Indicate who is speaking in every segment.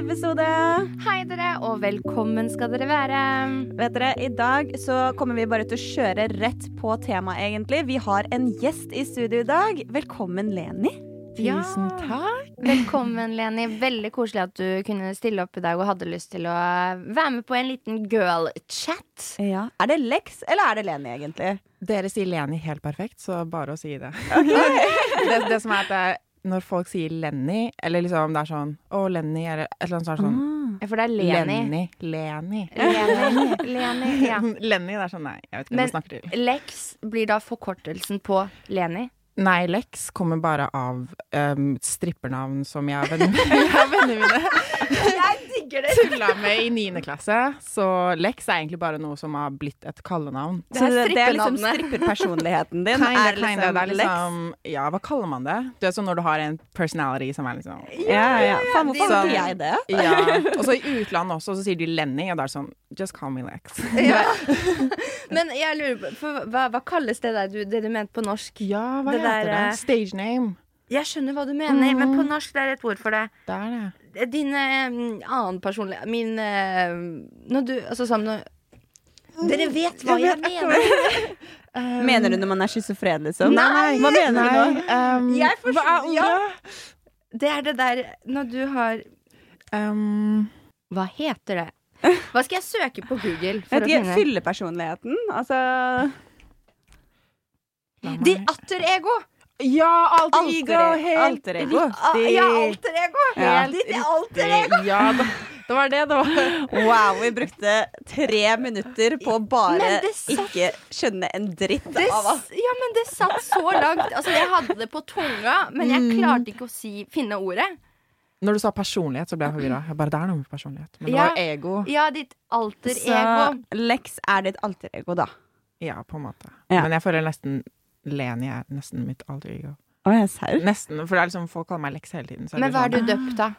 Speaker 1: Episode.
Speaker 2: Hei dere, og velkommen skal dere være.
Speaker 1: Vet dere, I dag så kommer vi bare til å kjøre rett på temaet, egentlig. Vi har en gjest i studio i dag. Velkommen, Leni.
Speaker 2: Tusen takk. Velkommen, Leni. Veldig koselig at du kunne stille opp i dag og hadde lyst til å være med på en liten girl-chat.
Speaker 1: Ja. Er det Lex, eller er det Leni, egentlig?
Speaker 3: Dere sier Leni helt perfekt, så bare å si det. det, det som er at når folk sier Lenny, eller liksom det er sånn Å, Lenny, eller et eller annet sånt er sånn
Speaker 2: ah, For det er Leni.
Speaker 3: Lenny. Lenny.
Speaker 2: Lenny, Lenny, ja.
Speaker 3: Lenny, det er sånn Nei, jeg vet ikke hvem du snakker til.
Speaker 2: Lex blir da forkortelsen på Leni.
Speaker 3: Nei, Lex kommer bare av um, strippernavn som jeg har venner, jeg er venner
Speaker 2: Jeg digger det!
Speaker 3: tulla med i niende klasse. Så Lex er egentlig bare noe som har blitt et kallenavn.
Speaker 2: Det
Speaker 1: Så det, det er liksom stripperpersonligheten din?
Speaker 3: Kinda,
Speaker 1: er
Speaker 3: kinda. Det er liksom Ja, hva kaller man det? Du er sånn når du har en personality som er liksom
Speaker 1: Ja, ja. Faen, hvorfor
Speaker 3: Sånn-
Speaker 1: jeg det?
Speaker 3: Ja. Og så i utlandet også, så sier de Lenny, og da er det sånn Just call me Lex.
Speaker 2: Ja. Men jeg lurer på, for hva, hva kalles det der du, det du mente på norsk?
Speaker 3: Ja, hva
Speaker 2: Det
Speaker 3: heter
Speaker 2: der,
Speaker 3: det?
Speaker 2: eh,
Speaker 3: Stage name.
Speaker 2: Jeg skjønner hva du mener, men på norsk det er et ord for det.
Speaker 3: Det er det.
Speaker 2: Din eh, annen personlighet Min eh, Når du Altså sammen Dere vet hva jeg, mener!
Speaker 1: Mener du når man er schizofren, liksom?
Speaker 2: Nei,
Speaker 1: Hva mener du nå?
Speaker 3: Um,
Speaker 2: Jeg forstår-
Speaker 3: Hva er
Speaker 2: ja. Det er det der når du har
Speaker 3: Um,
Speaker 2: Hva heter det? Hva skal jeg søke på Google? For
Speaker 1: Vet
Speaker 2: å
Speaker 1: ikke,
Speaker 2: finne?
Speaker 1: Fyllepersonligheten? Altså
Speaker 2: Ditt atter ego!
Speaker 3: Ja, alter
Speaker 1: Alter,
Speaker 3: ego! Helt
Speaker 1: alter ego.
Speaker 2: Riktig. ja, alter ego!
Speaker 1: Ja.
Speaker 2: Ditt alter ego!
Speaker 3: Ja, det, det var det, det var.
Speaker 1: Wow, vi brukte tre minutter på å bare
Speaker 2: satt-
Speaker 1: ikke skjønne en dritt
Speaker 2: Det,
Speaker 1: av
Speaker 2: oss. ja, men det satt så langt. Altså, jeg hadde det på tunga, men jeg klarte ikke å si, finne ordet.
Speaker 3: Når du sa personlighet, så ble jeg forvirra. Bare, det er noe med personlighet. Men det
Speaker 2: Ja.
Speaker 3: var ego.
Speaker 2: Ja, ditt alter
Speaker 1: Så
Speaker 2: ego.
Speaker 1: Lex er ditt alter ego, da.
Speaker 3: Ja, på en måte.
Speaker 1: Ja.
Speaker 3: Men jeg føler nesten Leni er nesten mitt alter ego.
Speaker 1: Å, jeg serr?
Speaker 3: Nesten, for det er liksom, folk kaller meg Lex hele tiden. Så
Speaker 2: Men hva er du
Speaker 3: sånn,
Speaker 2: døpt, da?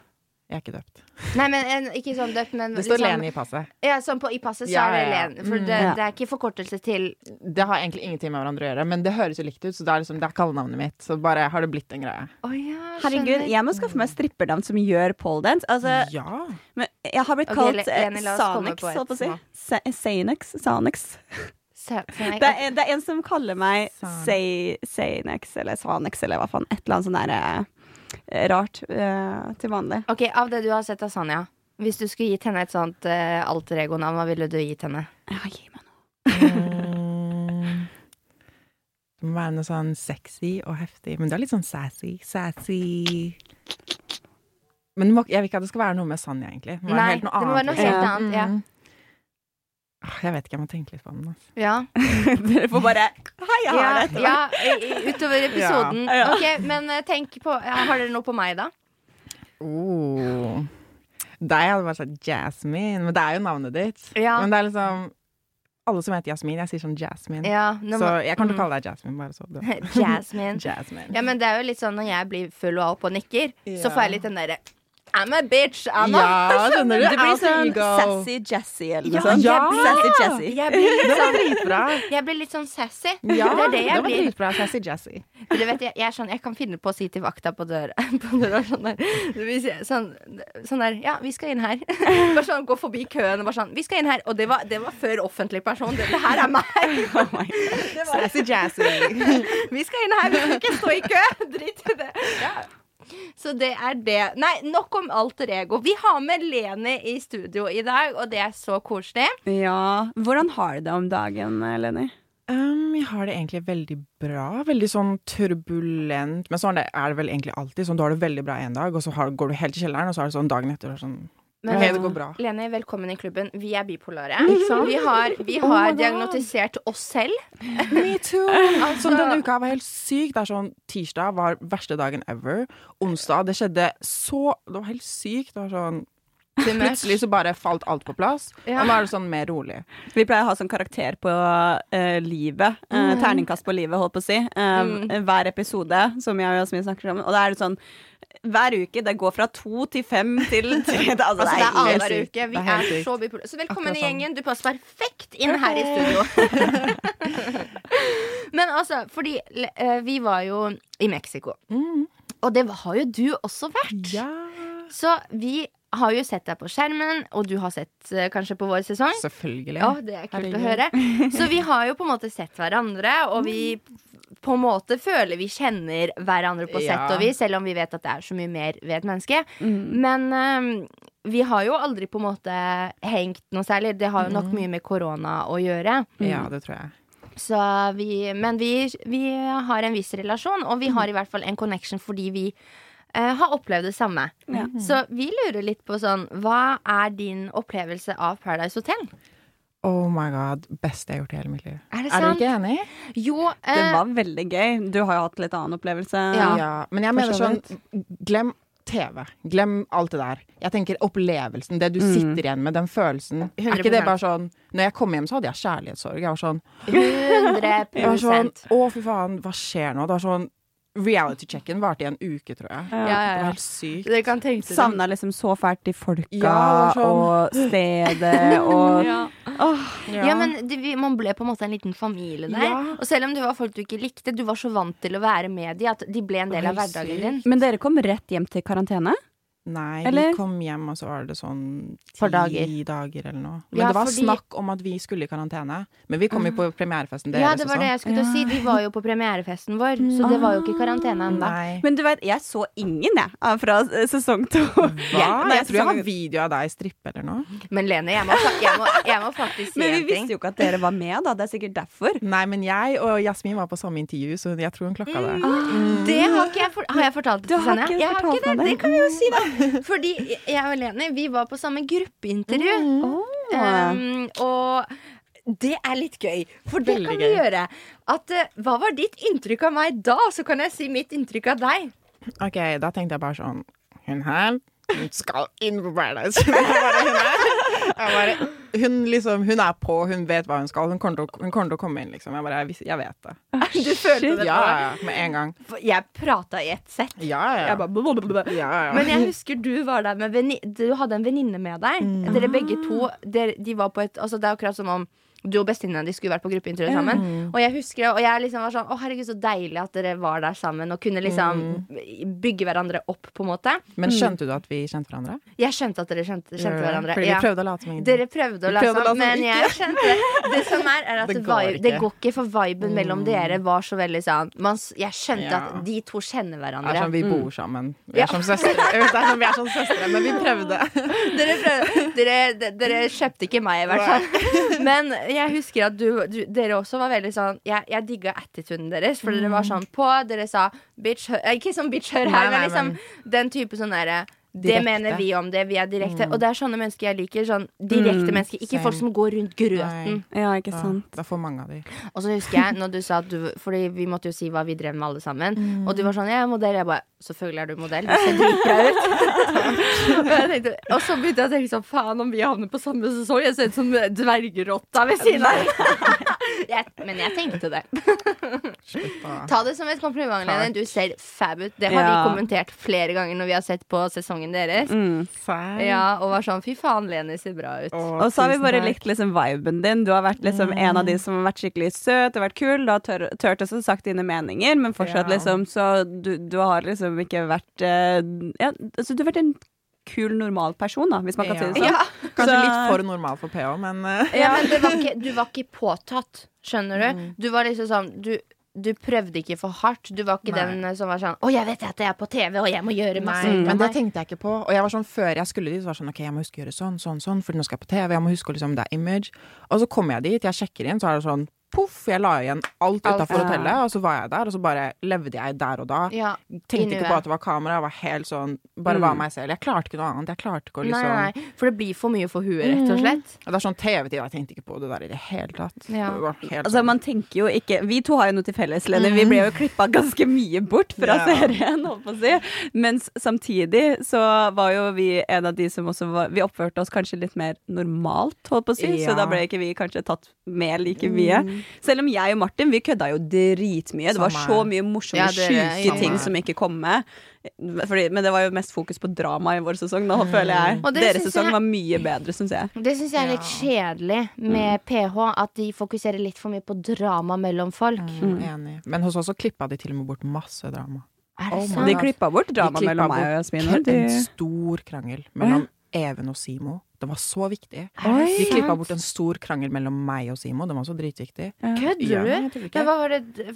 Speaker 3: Jeg er ikke døpt.
Speaker 2: Nei, men en, ikke sånn døpt, men
Speaker 3: Det står
Speaker 2: liksom-
Speaker 3: Leni i passet.
Speaker 2: Ja, sånn på, I passet så
Speaker 3: Ja,
Speaker 2: er det
Speaker 3: ja.
Speaker 2: For
Speaker 3: Mm.
Speaker 2: det,
Speaker 1: Ja.
Speaker 2: det er ikke forkortelse til
Speaker 3: Det har egentlig ingenting med hverandre å gjøre, men det høres jo likt ut, så det er, liksom, det er kallenavnet mitt. Så bare har det blitt en greie.
Speaker 2: Å ja,
Speaker 1: Herregud, jeg må skaffe meg strippernavn som gjør poledance. Altså,
Speaker 3: Ja.
Speaker 1: men jeg har blitt
Speaker 2: Ok,
Speaker 1: kalt
Speaker 2: Le-
Speaker 1: eh,
Speaker 2: Leni, la oss komme
Speaker 1: Sanex,
Speaker 2: på et
Speaker 1: holdt på å si.
Speaker 2: nå.
Speaker 1: Sa- Sanex? Sanex. Det er, det er en som kaller meg Saynex Sanex eller Sanex eller hva faen. Et eller annet sånn der eh, rart uh, til vanlig.
Speaker 2: Ok, Av det du har sett av Sanja, hvis du skulle gitt henne et sånt uh, alter ego-navn, hva ville du gitt henne?
Speaker 1: Ja, gi meg noe.
Speaker 3: Mm. Det må være noe sånn sexy og heftig. Men det er litt sånn sassy. Sassy Men må, jeg vil ikke at det skal være noe med Sanja, egentlig. Det må være
Speaker 2: Nei,
Speaker 3: helt noe
Speaker 2: det må være noe
Speaker 3: liksom.
Speaker 2: helt annet, ja.
Speaker 3: Mm. Ah, Jeg vet ikke, jeg må tenke litt på den. Altså.
Speaker 2: Ja,
Speaker 1: Dere får bare Hei, jeg har
Speaker 2: ja,
Speaker 1: det
Speaker 2: ja utover episoden.
Speaker 1: Ja.
Speaker 2: Ok, Men eh, tenk på Har dere noe på meg, da?
Speaker 3: Oh. Deg hadde bare sagt Jasmine, men det er jo navnet ditt.
Speaker 2: Ja.
Speaker 3: Men det er liksom Alle som heter Jasmin, jeg sier sånn Jasmine.
Speaker 2: Ja, nå
Speaker 3: Så jeg til å
Speaker 2: mm.
Speaker 3: kalle deg Jasmine, bare så.
Speaker 2: Jasmine.
Speaker 3: Jasmine.
Speaker 2: Ja, men det er jo litt sånn når jeg blir full og opp og nikker, så får jeg litt den derre I'm a bitch, I'm a
Speaker 3: Ja, skjønner du?
Speaker 1: Du blir sånn sassy jazzy eller noe
Speaker 2: Ja,
Speaker 1: sånt.
Speaker 3: ja.
Speaker 1: Sassy jazzy.
Speaker 2: Jeg blir litt
Speaker 3: Det var
Speaker 2: sånn,
Speaker 3: dritbra.
Speaker 2: jeg blir litt sånn sassy.
Speaker 3: Ja,
Speaker 2: det er det jeg
Speaker 3: var
Speaker 2: blir.
Speaker 3: dritbra. Sassy
Speaker 2: jazzy. Du vet, jeg, jeg, er sånn, jeg kan finne på å si til vakta på døra, på døra sånn, der, sånn, sånn der Ja, vi skal inn her. Bare sånn, Gå forbi køen og bare sånn Vi skal inn her. Og det var, det var før offentlig person. Det, det her er meg.
Speaker 1: Oh my God.
Speaker 3: Sassy jazzy.
Speaker 2: vi skal inn her, vi skal ikke stå i kø. Drit i det. Ja. Så det er det. Nei, nok om alter ego. Vi har med Leni i studio i dag, og det er så koselig.
Speaker 1: Ja. Hvordan har du det om dagen, Leni?
Speaker 3: Um, jeg har det egentlig veldig bra. Veldig sånn turbulent. Men sånn det er det vel egentlig alltid. Sånn, du har det veldig bra en dag, og så har, går du helt til kjelleren, og så er det sånn dagen etter sånn
Speaker 2: Men-
Speaker 3: okay, det går bra.
Speaker 2: Lene, velkommen i klubben. Vi er bipolare. Vi har, vi
Speaker 3: Oh
Speaker 2: har
Speaker 3: oh
Speaker 2: diagnotisert oss selv.
Speaker 3: Me too!
Speaker 2: Altså-
Speaker 3: Sånn, denne uka var helt syk. Det er sånn, Tirsdag var verste dagen ever. Onsdag Det skjedde så Det var helt sykt. Det var sånn Plutselig så bare falt alt på plass,
Speaker 2: Ja.
Speaker 3: og nå er det sånn mer rolig.
Speaker 1: Vi pleier å ha sånn karakter på uh, livet. Uh, terningkast på livet, holdt på å si. Eh, Hver episode, som jeg og Jasmin snakker om. Og da er det sånn hver uke. Det går fra to til fem til tre. Altså,
Speaker 2: Altså, det er annenhver uke. Vi
Speaker 3: er
Speaker 2: er så bipolare. Så velkommen i
Speaker 3: sånn.
Speaker 2: gjengen. Du passer perfekt inn her i studio. Men altså, fordi eh, vi var jo i Mexico.
Speaker 3: Mm.
Speaker 2: Og det har jo du også vært.
Speaker 3: Ja.
Speaker 2: Så vi har jo sett deg på skjermen, og du har sett uh, kanskje på vår sesong.
Speaker 3: Selvfølgelig.
Speaker 2: Ja, det er kult å høre. Så vi har jo på en måte sett hverandre, og vi på en måte føler vi kjenner hverandre på sett
Speaker 3: Ja.
Speaker 2: og vis, selv om vi vet at det er så mye mer ved et menneske. Men eh, vi har jo aldri på en måte hengt noe særlig. Det har jo nok mye med korona å gjøre.
Speaker 3: Ja, det tror jeg.
Speaker 2: Så vi, men vi, vi har en viss relasjon, og vi har i hvert fall en connection fordi vi Uh, har opplevd det samme.
Speaker 1: Ja.
Speaker 2: Så vi lurer litt på sånn Hva er din opplevelse av Paradise Hotel?
Speaker 3: Oh my god, beste jeg har gjort i hele mitt liv.
Speaker 2: Er det
Speaker 3: Er du ikke enig?
Speaker 2: Jo,
Speaker 1: Det
Speaker 2: eh,
Speaker 1: var veldig gøy. Du har jo hatt litt annen opplevelse.
Speaker 2: Ja.
Speaker 3: Men jeg mener sånn Glem TV. Glem alt det der. Jeg tenker opplevelsen, det du
Speaker 1: Mm.
Speaker 3: sitter igjen med, den følelsen. Er ikke det bare sånn Når jeg kom hjem, så hadde jeg kjærlighetssorg. Jeg var sånn
Speaker 2: 100
Speaker 3: Jeg var sånn Å, fy faen, hva skjer nå? Det var sånn Reality-checken varte i en uke, tror jeg.
Speaker 2: Ja,
Speaker 3: Det
Speaker 2: ja,
Speaker 3: var helt sykt.
Speaker 1: Savna liksom så fælt de folka
Speaker 3: Ja, sånn.
Speaker 1: og stedet og
Speaker 2: ja.
Speaker 1: Åh,
Speaker 2: ja, men det, man ble på en måte en liten familie der.
Speaker 3: Ja.
Speaker 2: Og selv om det var folk du ikke likte, du var så vant til å være med de at de ble en del av hverdagen din.
Speaker 1: Men dere kom rett hjem til karantene?
Speaker 3: Nei,
Speaker 1: Eller?
Speaker 3: vi kom hjem, og så var det sånn ti
Speaker 2: dager.
Speaker 3: dager eller noe. Men
Speaker 2: Ja,
Speaker 3: det var
Speaker 2: fordi-
Speaker 3: snakk om at vi skulle i karantene. Men vi kom jo på premierefesten deres
Speaker 2: Ja, det var det jeg skulle til å si. De var jo på premierefesten vår, så det var jo ikke karantene
Speaker 3: sånn.
Speaker 2: ennå.
Speaker 1: Men du vet, jeg så ingen, jeg, fra eh, sesong to.
Speaker 3: Hva?
Speaker 1: Nei,
Speaker 3: Jeg tror jeg har video av deg strippe eller noe.
Speaker 2: Men Lene, jeg må, jeg må, jeg må faktisk si
Speaker 1: Men vi visste jo ikke at dere var med, da. Det er sikkert derfor.
Speaker 3: Nei, men jeg og Jasmin var på samme intervju, så jeg tror hun klokka det.
Speaker 2: Det har ikke jeg, for, har jeg fortalt det til
Speaker 1: har
Speaker 2: Jeg har ikke det.
Speaker 1: Det
Speaker 2: kan vi jo si, da. Fordi jeg og Lene vi var på samme gruppeintervju. Um, og det er litt gøy, for det
Speaker 3: Veldig
Speaker 2: kan vi
Speaker 3: gøy.
Speaker 2: gjøre. At, uh, hva var ditt inntrykk av meg da? Så kan jeg si mitt inntrykk av deg.
Speaker 3: Ok, da tenkte jeg bare sånn Hun her, hun skal inn på Paradise. Hun, er, bare, hun, liksom, hun er på, hun vet hva hun skal. Hun kommer til å, kommer til å komme inn, liksom. Jeg bare, jeg, jeg vet det.
Speaker 2: Du følte det
Speaker 3: Ja, ja, med en gang.
Speaker 2: Jeg prata i ett sett.
Speaker 3: Ja, ja.
Speaker 2: Bare
Speaker 3: ja, ja.
Speaker 2: Men jeg husker du var der med veni Du hadde en venninne med deg.
Speaker 3: Mm.
Speaker 2: Dere begge to dere, De var på et Altså Det er akkurat som om du og bestevenninna di skulle vært på gruppeintervju sammen.
Speaker 3: Mm.
Speaker 2: Og jeg husker det, og jeg liksom var sånn Å, herregud, så deilig at dere var der sammen og kunne liksom bygge hverandre opp, på en måte.
Speaker 3: Men skjønte du at vi kjente hverandre?
Speaker 2: Jeg skjønte at dere kjente, kjente hverandre.
Speaker 3: Fordi
Speaker 2: Ja.
Speaker 3: vi prøvde å late som ingenting.
Speaker 2: Dere prøvde å
Speaker 3: late som
Speaker 2: men jeg skjønte det. Det som er, er at
Speaker 3: Det går
Speaker 2: vibe, det går ikke, for viben mellom dere var så veldig sånn man, Jeg skjønte
Speaker 3: Ja.
Speaker 2: at de to kjenner hverandre.
Speaker 3: Det er
Speaker 2: som
Speaker 3: sånn, vi bor sammen. Vi
Speaker 2: Ja.
Speaker 3: er som søstre. Det er sånn, vi er som søstre, men vi prøvde.
Speaker 2: Dere, prøvde, dere, de- dere kjøpte ikke meg, i hvert fall. Men jeg husker at du, du, dere også var veldig sånn Jeg, jeg digga attituden deres, for dere var sånn på. Dere sa bitch, Ikke sånn bitch, hør her, men liksom den type sånn derre det mener vi om det, vi er direkte. Og det er sånne mennesker jeg liker. Sånn direkte
Speaker 1: Mm,
Speaker 2: mennesker. Ikke
Speaker 3: same.
Speaker 2: folk som går rundt grøten.
Speaker 3: Nei.
Speaker 1: Ja, ikke
Speaker 3: Ja,
Speaker 1: sant.
Speaker 3: det er for mange av de.
Speaker 2: Og så husker jeg når du sa at du Fordi vi måtte jo si hva vi drev med alle sammen.
Speaker 3: Mm.
Speaker 2: Og du var sånn Jeg er modell. Jeg bare Selvfølgelig er du modell. Du ser dritbra ut. og, tenkte, og så begynte jeg å tenke sånn Faen, om vi havner på samme sesong. Jeg ser ut som dvergrotta ved siden av. jeg, men jeg tenkte det. Ta det som et kompliment, Lene. Du ser fab ut. Det har
Speaker 1: Ja.
Speaker 2: vi kommentert flere ganger når vi har sett på sesongen deres.
Speaker 1: Mm.
Speaker 2: Ja, Og var sånn Fy faen, Lene ser bra ut.
Speaker 3: Åh,
Speaker 1: Og så har vi bare
Speaker 3: takk.
Speaker 1: likt liksom viben din. Du har vært liksom en av de som har vært skikkelig søt og vært kul. Du har tør, turt å sagt dine meninger, men fortsatt
Speaker 3: Ja.
Speaker 1: liksom Så du, du har liksom ikke vært eh, Ja, altså du har vært en kul, normal person, da, hvis man kan si det sånn.
Speaker 2: Ja.
Speaker 3: Kanskje
Speaker 1: Så-
Speaker 3: litt for normal for PH, men uh.
Speaker 2: Ja, men det var ikke, du var ikke påtatt, skjønner du?
Speaker 3: Mm.
Speaker 2: Du var liksom sånn Du, du prøvde ikke for hardt. Du var ikke
Speaker 3: Nei.
Speaker 2: den som var sånn 'Å, jeg vet at jeg er på TV, og jeg må gjøre masse
Speaker 3: Nei, men det tenkte jeg ikke på. Og jeg var sånn før jeg skulle dit, så var jeg sånn OK, jeg må huske å gjøre sånn, sånn, sånn, for nå skal jeg på TV. Jeg må huske å liksom, det er image. Og så kommer jeg dit, jeg sjekker inn, så er det sånn poff, jeg la igjen alt utafor
Speaker 1: ja.
Speaker 3: hotellet, og så var jeg der, og så bare levde jeg der og da.
Speaker 2: Ja,
Speaker 3: Tenkte ikke på at det var kamera, jeg var helt sånn Bare var meg selv. Jeg klarte ikke noe annet. Jeg klarte ikke å liksom
Speaker 2: Nei, nei, for det blir for mye for huet, rett og slett.
Speaker 3: Det er sånn TV-tid, jeg tenkte ikke på det der i det hele tatt.
Speaker 2: Ja.
Speaker 3: Det var helt
Speaker 1: Altså,
Speaker 3: sånn.
Speaker 1: man tenker jo ikke Vi to har jo noe til felles, Lenny. Vi ble jo klippa ganske mye bort fra
Speaker 3: Ja.
Speaker 1: serien, holdt på å si. Mens samtidig så var jo vi en av de som også var Vi oppførte oss kanskje litt mer normalt, holdt på å si. Så da ble ikke vi kanskje tatt med like mye. Selv om jeg og Martin, vi kødda jo dritmye. Det var så mye morsomme,
Speaker 2: Ja,
Speaker 1: sjuke ting som ikke kom med. Fordi, men det var jo mest fokus på drama i vår sesong, da, føler jeg.
Speaker 2: Og
Speaker 1: Deres sesong
Speaker 2: jeg-
Speaker 1: var mye bedre, syns jeg.
Speaker 2: Det syns jeg er litt kjedelig med PH, at de fokuserer litt for mye på drama mellom folk.
Speaker 3: Mm, Enig. Men hos oss så klippa de til og med bort masse drama.
Speaker 2: Er det
Speaker 3: Oh
Speaker 2: sant?
Speaker 1: De klippa bort drama mellom meg og Jasmin.
Speaker 3: En stor krangel mellom Even og Simo. Det var så viktig.
Speaker 2: Oi,
Speaker 3: vi klippa bort en stor krangel mellom meg og Simo. Den var så dritviktig.
Speaker 2: Kødder
Speaker 3: Ja,
Speaker 2: du? Men hva var det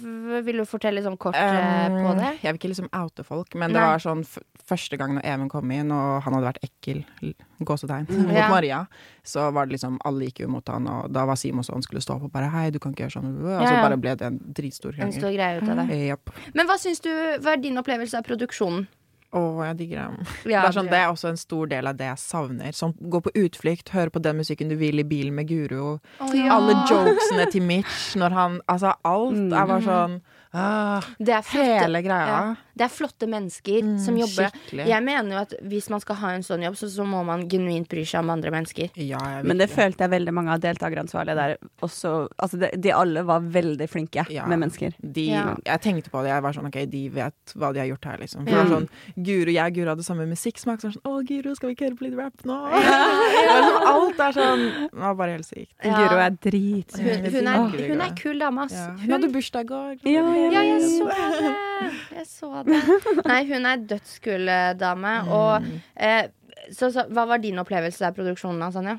Speaker 2: Vil du fortelle sånn kort um, på det?
Speaker 3: Jeg vil ikke liksom oute folk, men det var sånn f første gang når Even kom inn, og han hadde vært ekkel, gåsetegn, gåsetegn, mot
Speaker 2: Ja.
Speaker 3: Maria, så var det liksom Alle gikk jo mot han, og da var Simo sånn skulle stå opp og bare Hei, du kan ikke gjøre sånn. Og så
Speaker 2: ja.
Speaker 3: bare ble det en dritstor
Speaker 2: En stor
Speaker 3: krangel.
Speaker 2: greie ut av det.
Speaker 3: Japp.
Speaker 2: Men hva syns du Hva er din opplevelse av produksjonen?
Speaker 3: Å, jeg digger dem.
Speaker 2: Ja,
Speaker 3: det, er sånn, det er også en stor del av det jeg savner. Sånn, gå på utflukt, høre på den musikken du vil i bilen med Guro.
Speaker 2: Oh, ja.
Speaker 3: Alle jokesene til Mitch når han Altså, alt er bare sånn ah,
Speaker 2: Det
Speaker 3: Hele greia.
Speaker 2: ja. Det er flotte mennesker som
Speaker 3: Mm,
Speaker 2: jobber.
Speaker 3: skikkelig.
Speaker 2: Jeg mener jo at hvis man skal ha en sånn jobb, så, så må man genuint bry seg om andre mennesker.
Speaker 3: Ja,
Speaker 1: Men det følte jeg veldig mange av deltakeransvarlige der også Altså, de, de alle var veldig flinke
Speaker 3: Ja.
Speaker 1: med mennesker.
Speaker 3: De,
Speaker 2: Ja.
Speaker 3: Jeg tenkte på det. Jeg var sånn, ok, De vet hva de har gjort her, liksom. For
Speaker 2: Ja.
Speaker 3: sånn, Guro, Jeg og Guro hadde samme musikksmak. Så sånn, Å, Guro, skal vi ikke høre på litt rap nå? Det sånn, alt er sånn Det var bare helt sykt.
Speaker 2: Ja.
Speaker 1: Guro er drit.
Speaker 2: Hun, hun, er, hun er kul dame, ass.
Speaker 3: Ja. Hun
Speaker 2: Hun,
Speaker 3: hadde bursdag i går.
Speaker 1: Ja, ja,
Speaker 2: ja, jeg så det. Jeg så det. Nei, hun er dødskul dame. Og eh, så, så hva var din opplevelse av produksjonen av Sanja?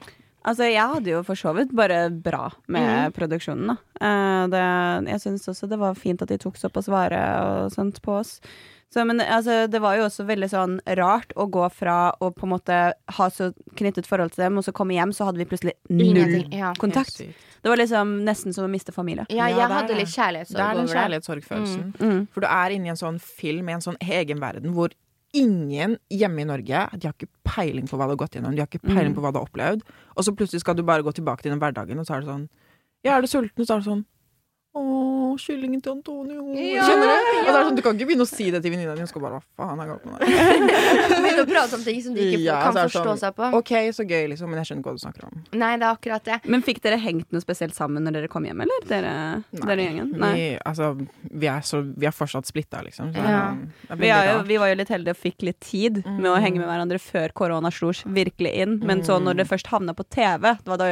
Speaker 1: Altså, jeg hadde jo for så vidt bare bra med produksjonen, da. Eh, det, jeg syns også det var fint at de tok såpass vare og sånt på oss. Så, men altså, det var jo også veldig sånn rart å gå fra å på en måte ha så knyttet forhold til dem, og så komme hjem, så hadde vi plutselig null
Speaker 2: Ingenting, ja.
Speaker 1: kontakt. Det var liksom nesten som å miste familie.
Speaker 2: Ja,
Speaker 3: Ja,
Speaker 2: jeg
Speaker 3: det er
Speaker 2: hadde litt kjærlighetssorg
Speaker 3: Det er den kjærlighetssorgfølelsen.
Speaker 1: Mm.
Speaker 3: For du er inne i en sånn film i en sånn egen verden hvor ingen hjemme i Norge De har ikke peiling på hva du har gått gjennom, de har ikke peiling på hva du har opplevd. Og så plutselig skal du bare gå tilbake til den hverdagen, og så er det sånn Ja, er du sulten? Og så er det sånn Å, kyllingen til Antonio.
Speaker 2: Ja,
Speaker 3: Skjønner du? Og det er sånn, Du kan ikke begynne å si det til venninna di. Hun skal bare Hva faen er galt med deg?
Speaker 2: Begynne å prate om ting som de ikke
Speaker 3: Ja,
Speaker 2: kan
Speaker 3: så
Speaker 2: forstå
Speaker 3: sånn,
Speaker 2: seg på.
Speaker 3: OK, så gøy, liksom, men jeg skjønner ikke hva du snakker om.
Speaker 2: Nei, det er akkurat det.
Speaker 1: Men fikk dere hengt noe spesielt sammen når dere kom hjem, eller? Dere, dere gjengen? Nei.
Speaker 3: Vi, altså, vi, er så, vi er fortsatt splitta, liksom. Så,
Speaker 2: Ja.
Speaker 3: er
Speaker 1: Vi, er jo, vi var jo litt heldige og fikk litt tid med å henge med hverandre før korona slo virkelig inn. Men så når det først havna på TV, det var, da,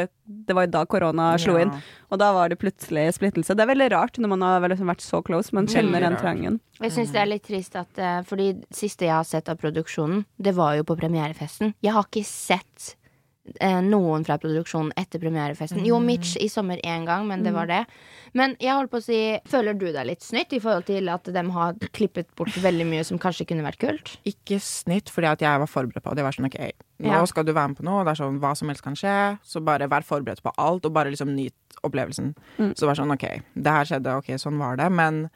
Speaker 1: det var jo da korona slo
Speaker 3: Ja.
Speaker 1: inn, og da var det plutselig splittelse. Det er veldig rart når man har liksom vært så close, men kjenner den trangen.
Speaker 2: Jeg syns det er litt trist at eh, Fordi det siste jeg har sett av produksjonen, det var jo på premierefesten. Jeg har ikke sett eh, noen fra produksjonen etter premierefesten. Jo, Mitch i sommer én gang, men det var det. Men jeg holdt på å si Føler du deg litt snytt i forhold til at de har klippet bort veldig mye som kanskje kunne vært kult?
Speaker 3: Ikke snytt, fordi at jeg var forberedt på det. Var sånn, ok, nå
Speaker 2: Ja.
Speaker 3: skal du være med på noe, det er sånn, hva som helst kan skje, så bare vær forberedt på alt, og bare liksom nyt opplevelsen. Så det var sånn, ok, det her skjedde, ok, sånn var det, men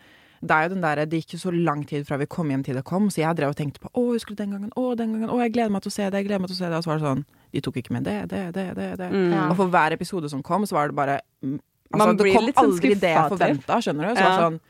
Speaker 3: det er jo den der, det gikk jo så lang tid fra vi kom hjem til det kom, så jeg drev og tenkte på, å, husker du den gangen, å, den gangen, å, jeg gleder meg til å se det, jeg gleder meg til å se det, og så var det sånn, de tok ikke med det, det, det, det, det.
Speaker 2: Mm.
Speaker 3: Og for hver episode som kom, så var det bare, altså,
Speaker 1: Man
Speaker 3: det
Speaker 1: blir
Speaker 3: kom
Speaker 1: litt sånn
Speaker 3: aldri det jeg forventa, skjønner du? Så
Speaker 1: Ja.
Speaker 3: var det sånn,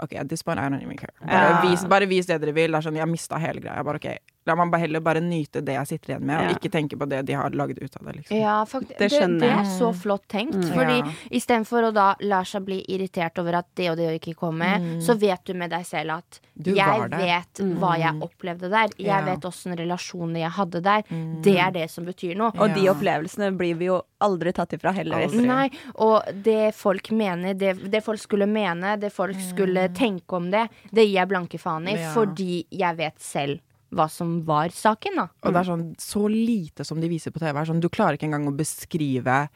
Speaker 3: Ok, at this point I don't even care. Bare,
Speaker 1: Ja.
Speaker 3: vis, bare vis det dere vil. Det er sånn, jeg mista hele greia. Bare, ok, La meg bare heller bare nyte det jeg sitter igjen med,
Speaker 1: Ja.
Speaker 3: og ikke tenke på det de har laget ut av det. Liksom.
Speaker 2: Ja, faktisk.
Speaker 1: Det
Speaker 2: Det, det er så flott tenkt. Fordi
Speaker 3: Ja.
Speaker 2: istedenfor å da la seg bli irritert over at det og det ikke kommer, så vet du med deg selv at
Speaker 3: Du
Speaker 2: jeg vet mm. hva jeg opplevde der. Jeg
Speaker 3: Ja.
Speaker 2: vet åssen relasjoner jeg hadde der. Det er det som betyr noe.
Speaker 1: Og de opplevelsene blir vi jo aldri tatt ifra heller.
Speaker 3: Aldri.
Speaker 2: Nei, og det folk mener, det, det folk skulle mene, det folk skulle tenke om det, det gir jeg blanke faen i,
Speaker 3: Ja.
Speaker 2: fordi jeg vet selv hva som var saken, da.
Speaker 3: Og det er sånn så lite som de viser på TV. Er sånn, du klarer ikke engang å beskrive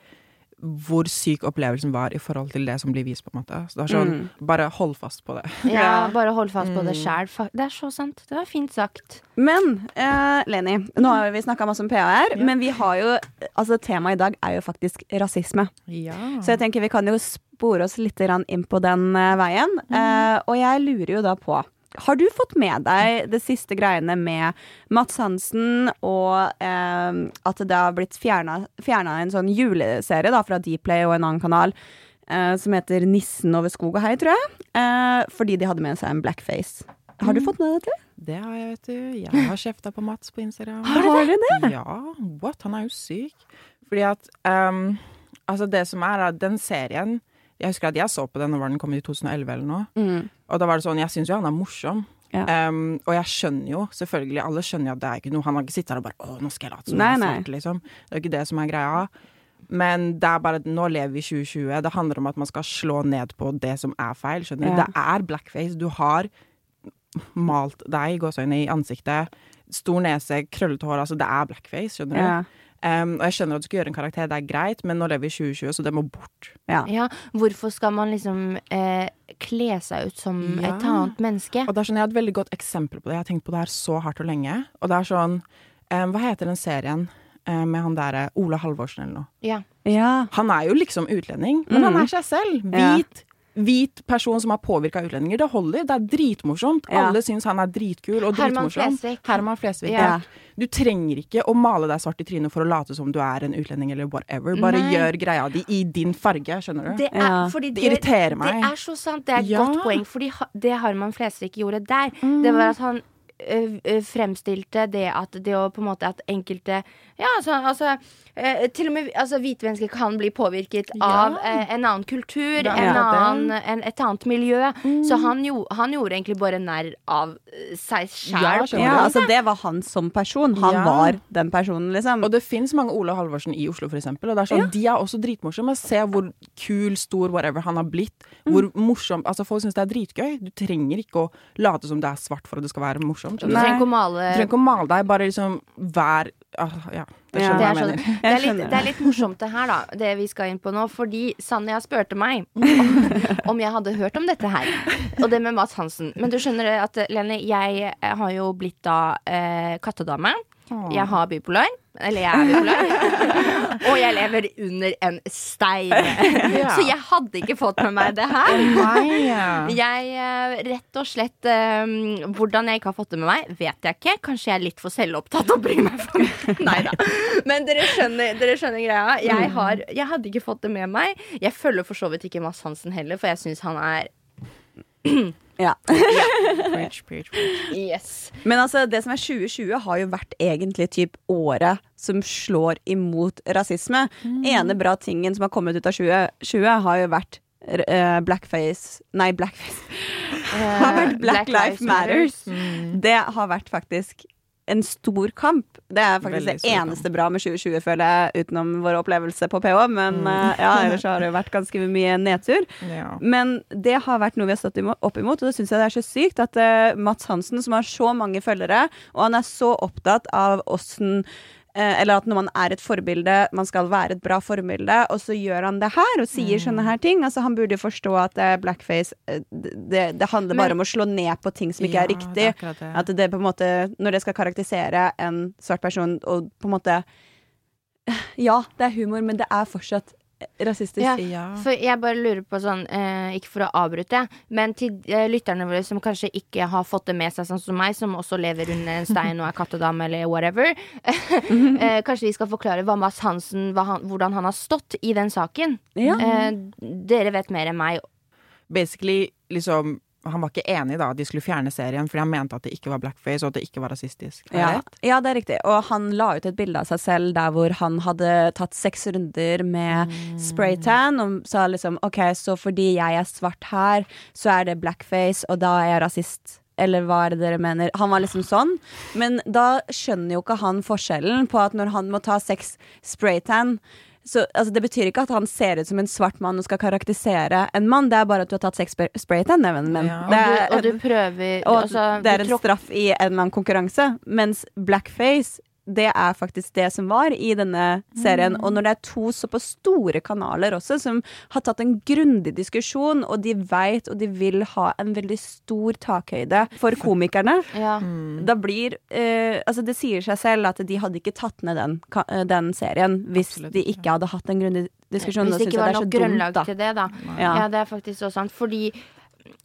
Speaker 3: hvor syk opplevelsen var i forhold til det som blir vist, på en måte. Så det er sånn,
Speaker 1: Mm.
Speaker 3: bare hold fast på det.
Speaker 2: Ja, bare hold fast på det
Speaker 3: Mm.
Speaker 2: sjæl. Det er så sant. Det var fint sagt.
Speaker 1: Men eh, Leni, nå har vi snakka masse om PR, ja. men vi har jo Altså temaet i dag er jo faktisk rasisme.
Speaker 3: Ja.
Speaker 1: Så jeg tenker vi kan jo spore oss litt inn på den eh, veien. Eh, og jeg lurer jo da på har du fått med deg det siste greiene med Mats Hansen og eh, at det har blitt fjerna en sånn juleserie da, fra Dplay og en annen kanal eh, som heter 'Nissen over skog og hei', tror jeg. Eh, fordi de hadde med seg en blackface. Har du fått med deg dette?
Speaker 3: Det har jeg, vet du. Jeg har kjefta på Mats på Instagram.
Speaker 1: Har du det?
Speaker 3: Ja, what? Han er jo syk. Fordi at um, Altså, det som er, at den serien Jeg husker at jeg så på den når den kom i 2011 eller noe.
Speaker 1: Mm.
Speaker 3: Og da var det sånn Jeg syns jo han er morsom.
Speaker 1: Ja.
Speaker 3: Um, og jeg skjønner jo, selvfølgelig, alle skjønner jo at det er ikke noe Han har ikke sittet her og bare Å, nå skal jeg late som jeg er svart, liksom. Det er jo ikke det som er greia. Men det er bare nå lever vi i 2020. Det handler om at man skal slå ned på det som er feil. Skjønner du?
Speaker 1: Ja.
Speaker 3: Det er blackface. Du har malt deg gåseøyne i ansiktet. Stor nese, krøllete hår. Altså, det er blackface, skjønner du.
Speaker 1: Ja.
Speaker 3: Um, og jeg skjønner at du skal gjøre en karakter, det er greit, men nå lever vi i 2020, så det må bort.
Speaker 1: Ja.
Speaker 2: Ja, hvorfor skal man liksom eh, kle seg ut som
Speaker 3: Ja.
Speaker 2: et annet menneske?
Speaker 3: Og det er sånn, Jeg har et veldig godt eksempel på det. Jeg har tenkt på det her så hardt og lenge. Og det er sånn um, Hva heter den serien um, med han derre Ola Halvorsen eller noe?
Speaker 2: Ja.
Speaker 1: ja.
Speaker 3: Han er jo liksom utlending, men han
Speaker 1: Mm.
Speaker 3: er seg selv.
Speaker 1: Ja.
Speaker 3: Hvit. Hvit person som har påvirka utlendinger. Det holder. Det er dritmorsomt.
Speaker 1: Ja.
Speaker 3: Alle syns han er dritkul og
Speaker 2: Herman
Speaker 3: dritmorsom.
Speaker 2: Flesvig.
Speaker 3: Herman Flesvig.
Speaker 2: Ja.
Speaker 3: Du trenger ikke å male deg svart i trynet for å late som du er en utlending eller whatever. Bare
Speaker 2: Nei.
Speaker 3: gjør greia di i din farge, skjønner du?
Speaker 2: Det, er,
Speaker 1: Ja.
Speaker 2: fordi
Speaker 3: Det irriterer meg.
Speaker 2: Det er så sant. Det er et
Speaker 3: Ja.
Speaker 2: godt poeng. Fordi det Herman Flesvig gjorde der,
Speaker 1: Mm.
Speaker 2: det var at han ø, ø, fremstilte det at det å på en måte at enkelte Ja, altså, altså ø, Til og med altså, hvite mennesker kan bli påvirket
Speaker 3: Ja.
Speaker 2: av eh, en annen kultur,
Speaker 3: er
Speaker 2: en annen, en, et annet miljø. Så han, jo, han gjorde egentlig bare narr av seg
Speaker 3: Ja,
Speaker 2: sjæl.
Speaker 1: ja, altså det var han som person. Han
Speaker 3: Ja.
Speaker 1: var den personen, liksom.
Speaker 3: Og det fins mange Ola Halvorsen i Oslo, for eksempel. Og det er sånn, De er også dritmorsomme. Se hvor kul, stor, whatever han har blitt. Hvor morsom Altså, folk syns det er dritgøy. Du trenger ikke å late som det er svart for at det skal være morsomt.
Speaker 2: Du trenger ikke å male
Speaker 3: deg, bare liksom vær ah, Ja, det
Speaker 1: Ja.
Speaker 3: skjønner
Speaker 2: Det
Speaker 3: jeg
Speaker 2: er,
Speaker 3: hva
Speaker 2: sånn, det, er litt, det er litt morsomt det her, da, det vi skal inn på nå. Fordi Sanja spurte meg om, om jeg hadde hørt om dette her. Og det med Mads Hansen. Men du skjønner at Lene, jeg har jo blitt da eh, kattedame. Jeg har bipolar. Eller jeg er bipolar. og jeg lever under en stein. Så jeg hadde ikke fått med meg det her. Jeg eh, rett og slett um, Hvordan jeg ikke har fått det med meg, vet jeg ikke. Kanskje jeg er litt for selvopptatt og bryr meg for Nei da. Men dere skjønner, dere skjønner greia. Jeg, har, jeg hadde ikke fått det med meg. Jeg følger for så vidt ikke Mads Hansen heller, for jeg syns han er
Speaker 1: Ja.
Speaker 3: Preach, preach, preach.
Speaker 2: Yes.
Speaker 1: Men altså, det som er 2020, har jo vært egentlig typ året som slår imot rasisme. Ene bra tingen som har kommet ut av 2020, har jo vært uh, blackface Nei, blackface. har vært Black, life Matters. Det har vært faktisk en stor kamp. Det er faktisk
Speaker 3: Veldig
Speaker 1: det
Speaker 3: eneste
Speaker 1: eneste bra med 2020, føler jeg, utenom vår opplevelse på PH. Men mm. ja, ellers har det jo vært ganske mye nedtur.
Speaker 3: Ja.
Speaker 1: Men det har vært noe vi har stått opp imot, og det syns jeg det er så sykt at uh, Mats Hansen, som har så mange følgere, og han er så opptatt av åssen eh, eller at når man er et forbilde, man skal være et bra forbilde, og så gjør han det her og sier sånne her ting. Altså Han burde jo forstå at eh, blackface eh, det, det handler bare
Speaker 2: Men-
Speaker 1: om å slå ned på ting som ikke
Speaker 3: Ja,
Speaker 1: er riktig.
Speaker 3: det er det.
Speaker 1: At det på en måte Når det skal karakterisere en svart person og på en måte Ja, det er humor, men det er fortsatt rasistisk.
Speaker 2: Ja.
Speaker 3: Ja.
Speaker 2: For jeg bare lurer på sånn, eh, ikke for å avbryte, men til eh, lytterne våre som kanskje ikke har fått det med seg, sånn som meg, som også lever under en stein og er kattedame eller whatever. eh, kanskje vi skal forklare hva Mads Hansen, hva han, hvordan han har stått i den saken.
Speaker 1: Ja.
Speaker 2: Eh, dere vet mer enn meg.
Speaker 3: Basically, liksom Han var ikke enig da at de skulle fjerne serien fordi han mente at det ikke var blackface og at det ikke var rasistisk. Det
Speaker 1: Ja, ja, det er riktig. Og han la ut et bilde av seg selv der hvor han hadde tatt seks runder med spraytan, og sa liksom OK, så fordi jeg er svart her, så er det blackface, og da er jeg rasist. Eller hva er det dere mener? Han var liksom sånn. Men da skjønner jo ikke han forskjellen på at når han må ta seks spraytan så, altså, det betyr ikke at han ser ut som en svart mann og skal karakterisere en mann. Det er bare at du har tatt sexspray spray- spraytan, neven min.
Speaker 3: Ja.
Speaker 2: Og
Speaker 1: Det
Speaker 2: du,
Speaker 1: er-
Speaker 2: og du prøver
Speaker 1: og
Speaker 2: altså,
Speaker 1: det er en straff i en eller annen konkurranse. Mens blackface det er faktisk det som var i denne serien. Og når det er to såpass store kanaler også, som har tatt en grundig diskusjon, og de veit og de vil ha en veldig stor takhøyde for komikerne,
Speaker 2: Ja.
Speaker 1: da blir eh, Altså, det sier seg selv at de hadde ikke tatt ned den, eh, den serien hvis
Speaker 3: Absolutt
Speaker 1: de
Speaker 3: ikke.
Speaker 1: hadde hatt en grundig diskusjon.
Speaker 2: Hvis det ikke var
Speaker 1: det
Speaker 2: nok
Speaker 1: dumt,
Speaker 2: grunnlag
Speaker 1: da.
Speaker 2: til det, da.
Speaker 1: Ja.
Speaker 2: Ja. det er faktisk så sant. Fordi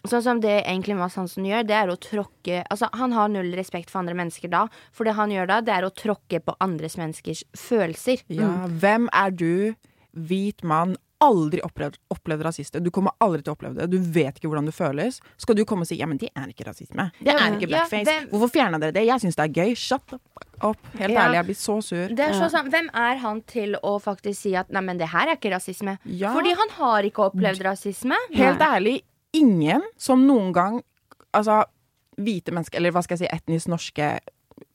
Speaker 2: sånn som det egentlig Mads Hansen gjør, det er å tråkke Altså, han har null respekt for andre mennesker da. For det han gjør da, det er å tråkke på andres menneskers følelser.
Speaker 3: Ja, hvem er du, hvit mann, aldri opplevd, opplevd rasiste? Du kommer aldri til å oppleve det. Du vet ikke hvordan det føles. Skal du komme og si ja, men det er ikke rasisme. Det er ikke
Speaker 2: ja,
Speaker 3: blackface.
Speaker 2: hvem-
Speaker 3: Hvorfor fjerna dere det? Jeg syns det er gøy. Shut the fuck up. Helt
Speaker 2: Ja.
Speaker 3: ærlig, jeg blir så sur.
Speaker 2: Det er så sånn. Hvem er han til å faktisk si at nei, men det her er ikke rasisme?
Speaker 3: Ja.
Speaker 2: Fordi han har ikke opplevd rasisme.
Speaker 3: Helt ærlig, ingen som noen gang Altså, hvite mennesker, eller hva skal jeg si, etnisk norske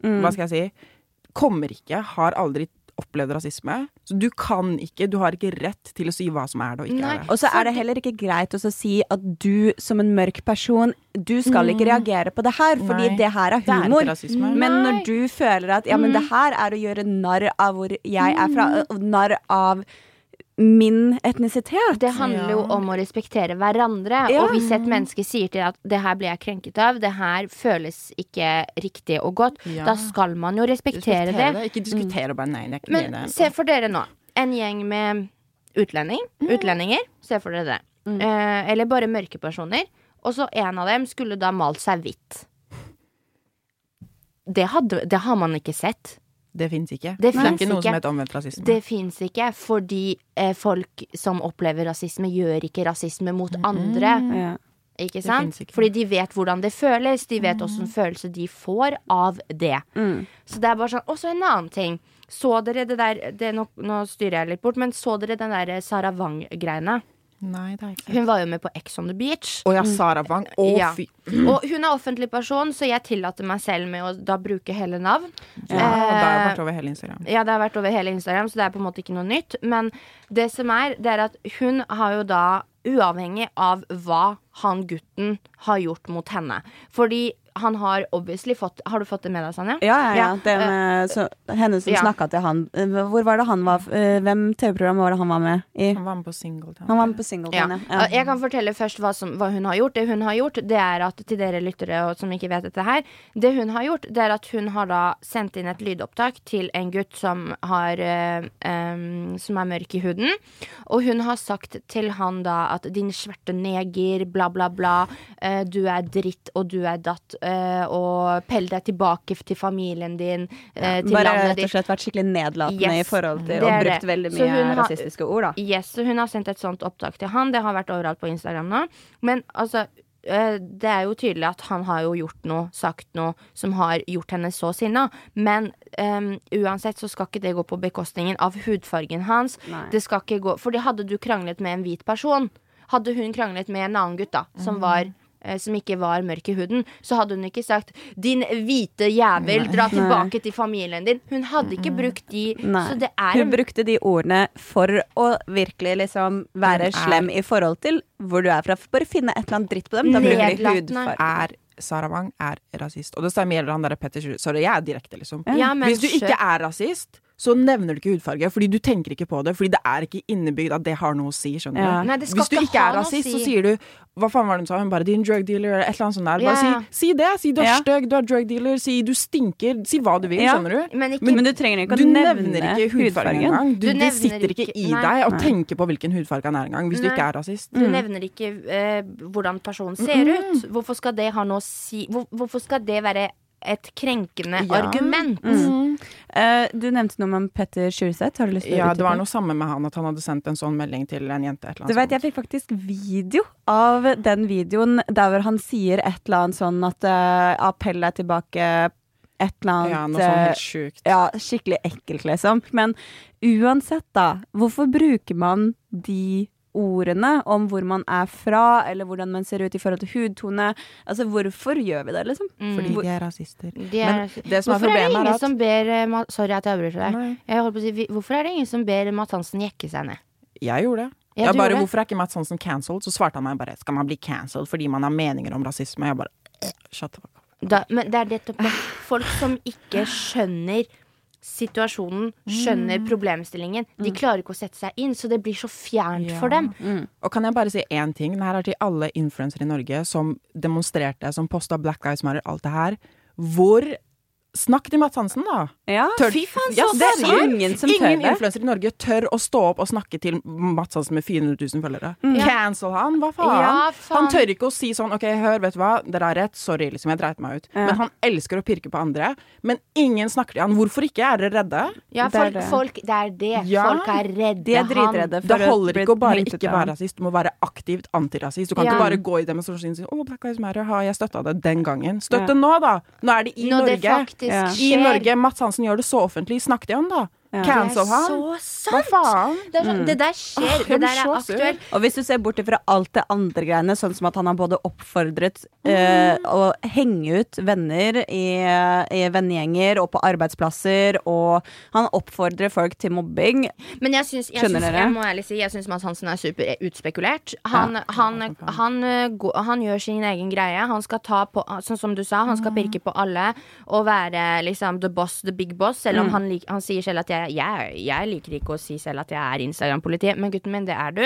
Speaker 3: Hva skal jeg si? Kommer ikke, har aldri opplevd rasisme. Så du kan ikke, du har ikke rett til å si hva som er det og ikke
Speaker 2: Nei.
Speaker 3: er det.
Speaker 1: Og så er det heller ikke greit å si at du som en mørk person, du skal ikke reagere på det her, fordi
Speaker 3: Nei,
Speaker 1: det her er humor.
Speaker 3: er.
Speaker 1: Men når du føler at ja, men det her er å gjøre narr av hvor jeg er fra, og narr av min etnisitet
Speaker 2: Det handler jo om å respektere hverandre.
Speaker 1: Ja.
Speaker 2: Og hvis et menneske sier til deg at 'det her blir jeg krenket av', 'det her føles ikke riktig og godt',
Speaker 3: Ja.
Speaker 2: da skal man jo respektere, det.
Speaker 3: Ikke diskutere bare nei, det er ikke
Speaker 2: Men
Speaker 3: det.
Speaker 2: se for dere nå en gjeng med utlending, utlendinger. Se for dere det. Eh, eller bare mørke personer. Og så en av dem skulle da malt seg hvitt. Det, hadde, det har man ikke sett.
Speaker 3: Det fins ikke.
Speaker 2: Det
Speaker 3: er ikke noe
Speaker 2: ikke.
Speaker 3: som heter omvendt rasisme.
Speaker 2: Det fins ikke, fordi eh, folk som opplever rasisme, gjør ikke rasisme mot andre.
Speaker 1: ja.
Speaker 2: Ikke sant?
Speaker 3: ikke.
Speaker 2: Fordi de vet hvordan det føles. De vet åssen følelse de får av det.
Speaker 1: Mm.
Speaker 2: Så det er bare sånn Og så en annen ting. Så dere det der det, nå, nå styrer jeg litt bort, men så dere den der Sara Wang-greiene?
Speaker 3: Nei, det er ikke
Speaker 2: Hun var jo med på Ex on the Beach.
Speaker 3: Å ja, Sara Wang. Å,
Speaker 2: Ja.
Speaker 3: fy.
Speaker 2: Og hun er offentlig person, så jeg tillater meg selv med å da bruke hele navn.
Speaker 3: Ja, det har
Speaker 2: Eh,
Speaker 3: vært over hele Instagram.
Speaker 2: Ja, det har vært over hele Instagram, så det er på en måte ikke noe nytt. Men det som er, det er at hun har jo da, uavhengig av hva han gutten har gjort mot henne Fordi han har obviously fått Har du fått det med deg, Sanja?
Speaker 1: Ja, ja, ja. Den, eh, så, henne som
Speaker 2: ja.
Speaker 1: snakka til han. Eh, Hvor var det han var eh, Hvem TV-program var det han var med i?
Speaker 3: Han var med på Singleton.
Speaker 1: Han var med på Singleton,
Speaker 2: Ja.
Speaker 1: ja.
Speaker 2: Jeg kan fortelle først hva, som, hva hun har gjort. Det hun har gjort, det er at til dere lyttere som ikke vet dette her Det hun har gjort, det er at hun har da sendt inn et lydopptak til en gutt som har em, Som er mørk i huden. Og hun har sagt til han da at 'din sverte neger', bla, bla, bla. du er dritt, og du er datt. Eh, og pelle deg tilbake til familien din, eh, til
Speaker 1: Bare
Speaker 2: landet
Speaker 1: rett og slett vært skikkelig nedlatende
Speaker 2: Yes,
Speaker 1: i forhold til
Speaker 2: det
Speaker 1: Og brukt veldig mye rasistiske ord, da.
Speaker 2: Yes, så hun har sendt et sånt opptak til han. Det har vært overalt på Instagram nå. Men altså, øh, det er jo tydelig at han har jo gjort noe, sagt noe, som har gjort henne så sinna. Men um, uansett så skal ikke det gå på bekostningen av hudfargen hans.
Speaker 1: Nei.
Speaker 2: Det skal ikke gå Fordi hadde du kranglet med en hvit person, hadde hun kranglet med en annen gutt, da, som var eh, som ikke var mørk i huden, så hadde hun ikke sagt 'din hvite jævel, dra tilbake til familien din'. Hun hadde ikke brukt de.
Speaker 1: Nei.
Speaker 2: Så det er
Speaker 1: Hun brukte de ordene for å virkelig liksom være slem i forhold til hvor du er fra. Bare finne et eller annet dritt på dem. Da bruker de hudfarge.
Speaker 3: Sara Wang er rasist. Og det samme gjelder han der Petter Sorry, jeg er direkte, liksom.
Speaker 2: Ja, men
Speaker 3: Hvis du ikke er rasist, så nevner du ikke hudfarge, fordi du tenker ikke på det. Fordi det er ikke innebygd at det har noe å si, skjønner
Speaker 1: Ja.
Speaker 3: du.
Speaker 2: Nei, det skal
Speaker 3: Hvis du
Speaker 2: ikke
Speaker 3: ikke er rasist,
Speaker 2: si.
Speaker 3: så sier du Hva faen var det hun sa? Hun bare 'din drug dealer' eller et eller annet sånt der. Bare
Speaker 2: Ja,
Speaker 3: si, si det. Si du er
Speaker 1: Ja.
Speaker 3: stygg, du er drug dealer. Si du stinker. Si hva du vil,
Speaker 1: Ja.
Speaker 3: skjønner du.
Speaker 2: Men ikke
Speaker 1: Men, du trenger ikke å
Speaker 3: Du
Speaker 1: nevne
Speaker 3: nevner ikke hudfargen engang. Du,
Speaker 2: Du
Speaker 3: det sitter ikke i
Speaker 2: nei.
Speaker 3: deg å
Speaker 1: tenker
Speaker 3: tenke på hvilken hudfarge han er engang, hvis du ikke er rasist.
Speaker 2: Du nevner ikke uh, hvordan personen ser ut. Hvorfor skal det ha noe å si hvor, Hvorfor skal det være et krenkende
Speaker 3: Ja.
Speaker 2: argument?
Speaker 1: Eh, du nevnte noe om Petter Sjurseth. Har du lyst til å
Speaker 3: Ja, det var noe samme med han, at han hadde sendt en sånn melding til en jente. Et eller
Speaker 1: Du vet, Jeg fikk faktisk video av den videoen der hvor han sier et eller annet sånn at uh, appell er tilbake et eller annet
Speaker 3: Ja, noe sånn
Speaker 1: eh,
Speaker 3: helt sjukt.
Speaker 1: Ja, skikkelig ekkelt, liksom. Men uansett, da. Hvorfor bruker man de ordene om hvor man er fra, eller hvordan man ser ut i forhold til hudtone? Altså, hvorfor gjør vi det, liksom?
Speaker 3: Fordi de er rasister.
Speaker 2: De er,
Speaker 3: Men det som er
Speaker 2: hvorfor er det
Speaker 3: problemet, er
Speaker 2: ingen
Speaker 3: at
Speaker 2: som ber eh, Sorry at jeg avbryter deg. Jeg på å si, hvorfor er det ingen som ber Mads Hansen jekke seg ned?
Speaker 3: Jeg gjorde det.
Speaker 2: Ja,
Speaker 3: jeg bare. Hvorfor er ikke Mads Hansen cancelled? Så svarte han meg bare Skal man bli cancelled fordi man har meninger om rasisme? Jeg bare Shut the fuck up.
Speaker 2: Da, men det er nettopp. Folk som ikke skjønner situasjonen, skjønner problemstillingen. De klarer ikke å sette seg inn, så det blir så fjernt
Speaker 3: Ja.
Speaker 2: for dem.
Speaker 3: Og kan jeg bare si én ting? Det her er til alle influensere i Norge som demonstrerte, som posta Black Lives Matter, alt det her. Hvor Snakk til Mads Hansen, da!
Speaker 1: Ja.
Speaker 3: Tør-
Speaker 2: Fy faen,
Speaker 3: Ja,
Speaker 2: så
Speaker 1: Det er ingen som tør
Speaker 3: Ingen influensere i Norge tør å stå opp og snakke til Mats Hansen med 400 000 følgere.
Speaker 2: Mm.
Speaker 3: Cancel han, hva faen?
Speaker 2: Ja, faen.
Speaker 3: Han tør ikke å si sånn OK, hør, vet du hva, dere har rett, sorry, liksom, jeg dreit meg ut.
Speaker 1: Ja.
Speaker 3: Men han elsker å pirke på andre. Men ingen snakker til han. Hvorfor ikke? Er dere redde?
Speaker 2: Ja, folk,
Speaker 1: det.
Speaker 2: folk, det er det.
Speaker 3: Ja.
Speaker 2: Folk er redde
Speaker 1: De er dritredde.
Speaker 3: Det holder ikke å bare ikke være rasist, du må være aktivt antirasist. Du kan
Speaker 2: Ja.
Speaker 3: ikke bare gå i demonstrasjonen og si 'Å, Black Lives Matter, har jeg støtta det den gangen'? Støtt
Speaker 1: Ja.
Speaker 3: det nå, da! Nå er det i
Speaker 2: Når det
Speaker 3: Norge.
Speaker 2: Faktisk
Speaker 1: Ja.
Speaker 3: I. Norge. Mats Hansen gjør det så offentlig. Snakk til han, da.
Speaker 1: Ja.
Speaker 3: Cancel
Speaker 2: Det er
Speaker 3: han.
Speaker 2: så
Speaker 3: Hva faen?
Speaker 2: Det, er sånn, det der skjer.
Speaker 3: Åh,
Speaker 2: det der er aktuelt.
Speaker 1: Og hvis du ser bort fra alt det andre greiene, sånn som at han har både oppfordret eh, å henge ut venner i, i vennegjenger og på arbeidsplasser, og han oppfordrer folk til mobbing.
Speaker 2: Men jeg syns, jeg,
Speaker 1: Skjønner
Speaker 2: syns,
Speaker 1: dere?
Speaker 2: jeg må ærlig si Jeg syns Mads Hansen er super utspekulert. Han, han, han, uh, han gjør sin egen greie. Han skal ta på Sånn som du sa, han skal pirke på alle og være liksom the boss, the big boss. Selv om han, lik, han sier selv at jeg, jeg, jeg liker ikke å si selv at jeg er Instagram-politi, men gutten min, det er du.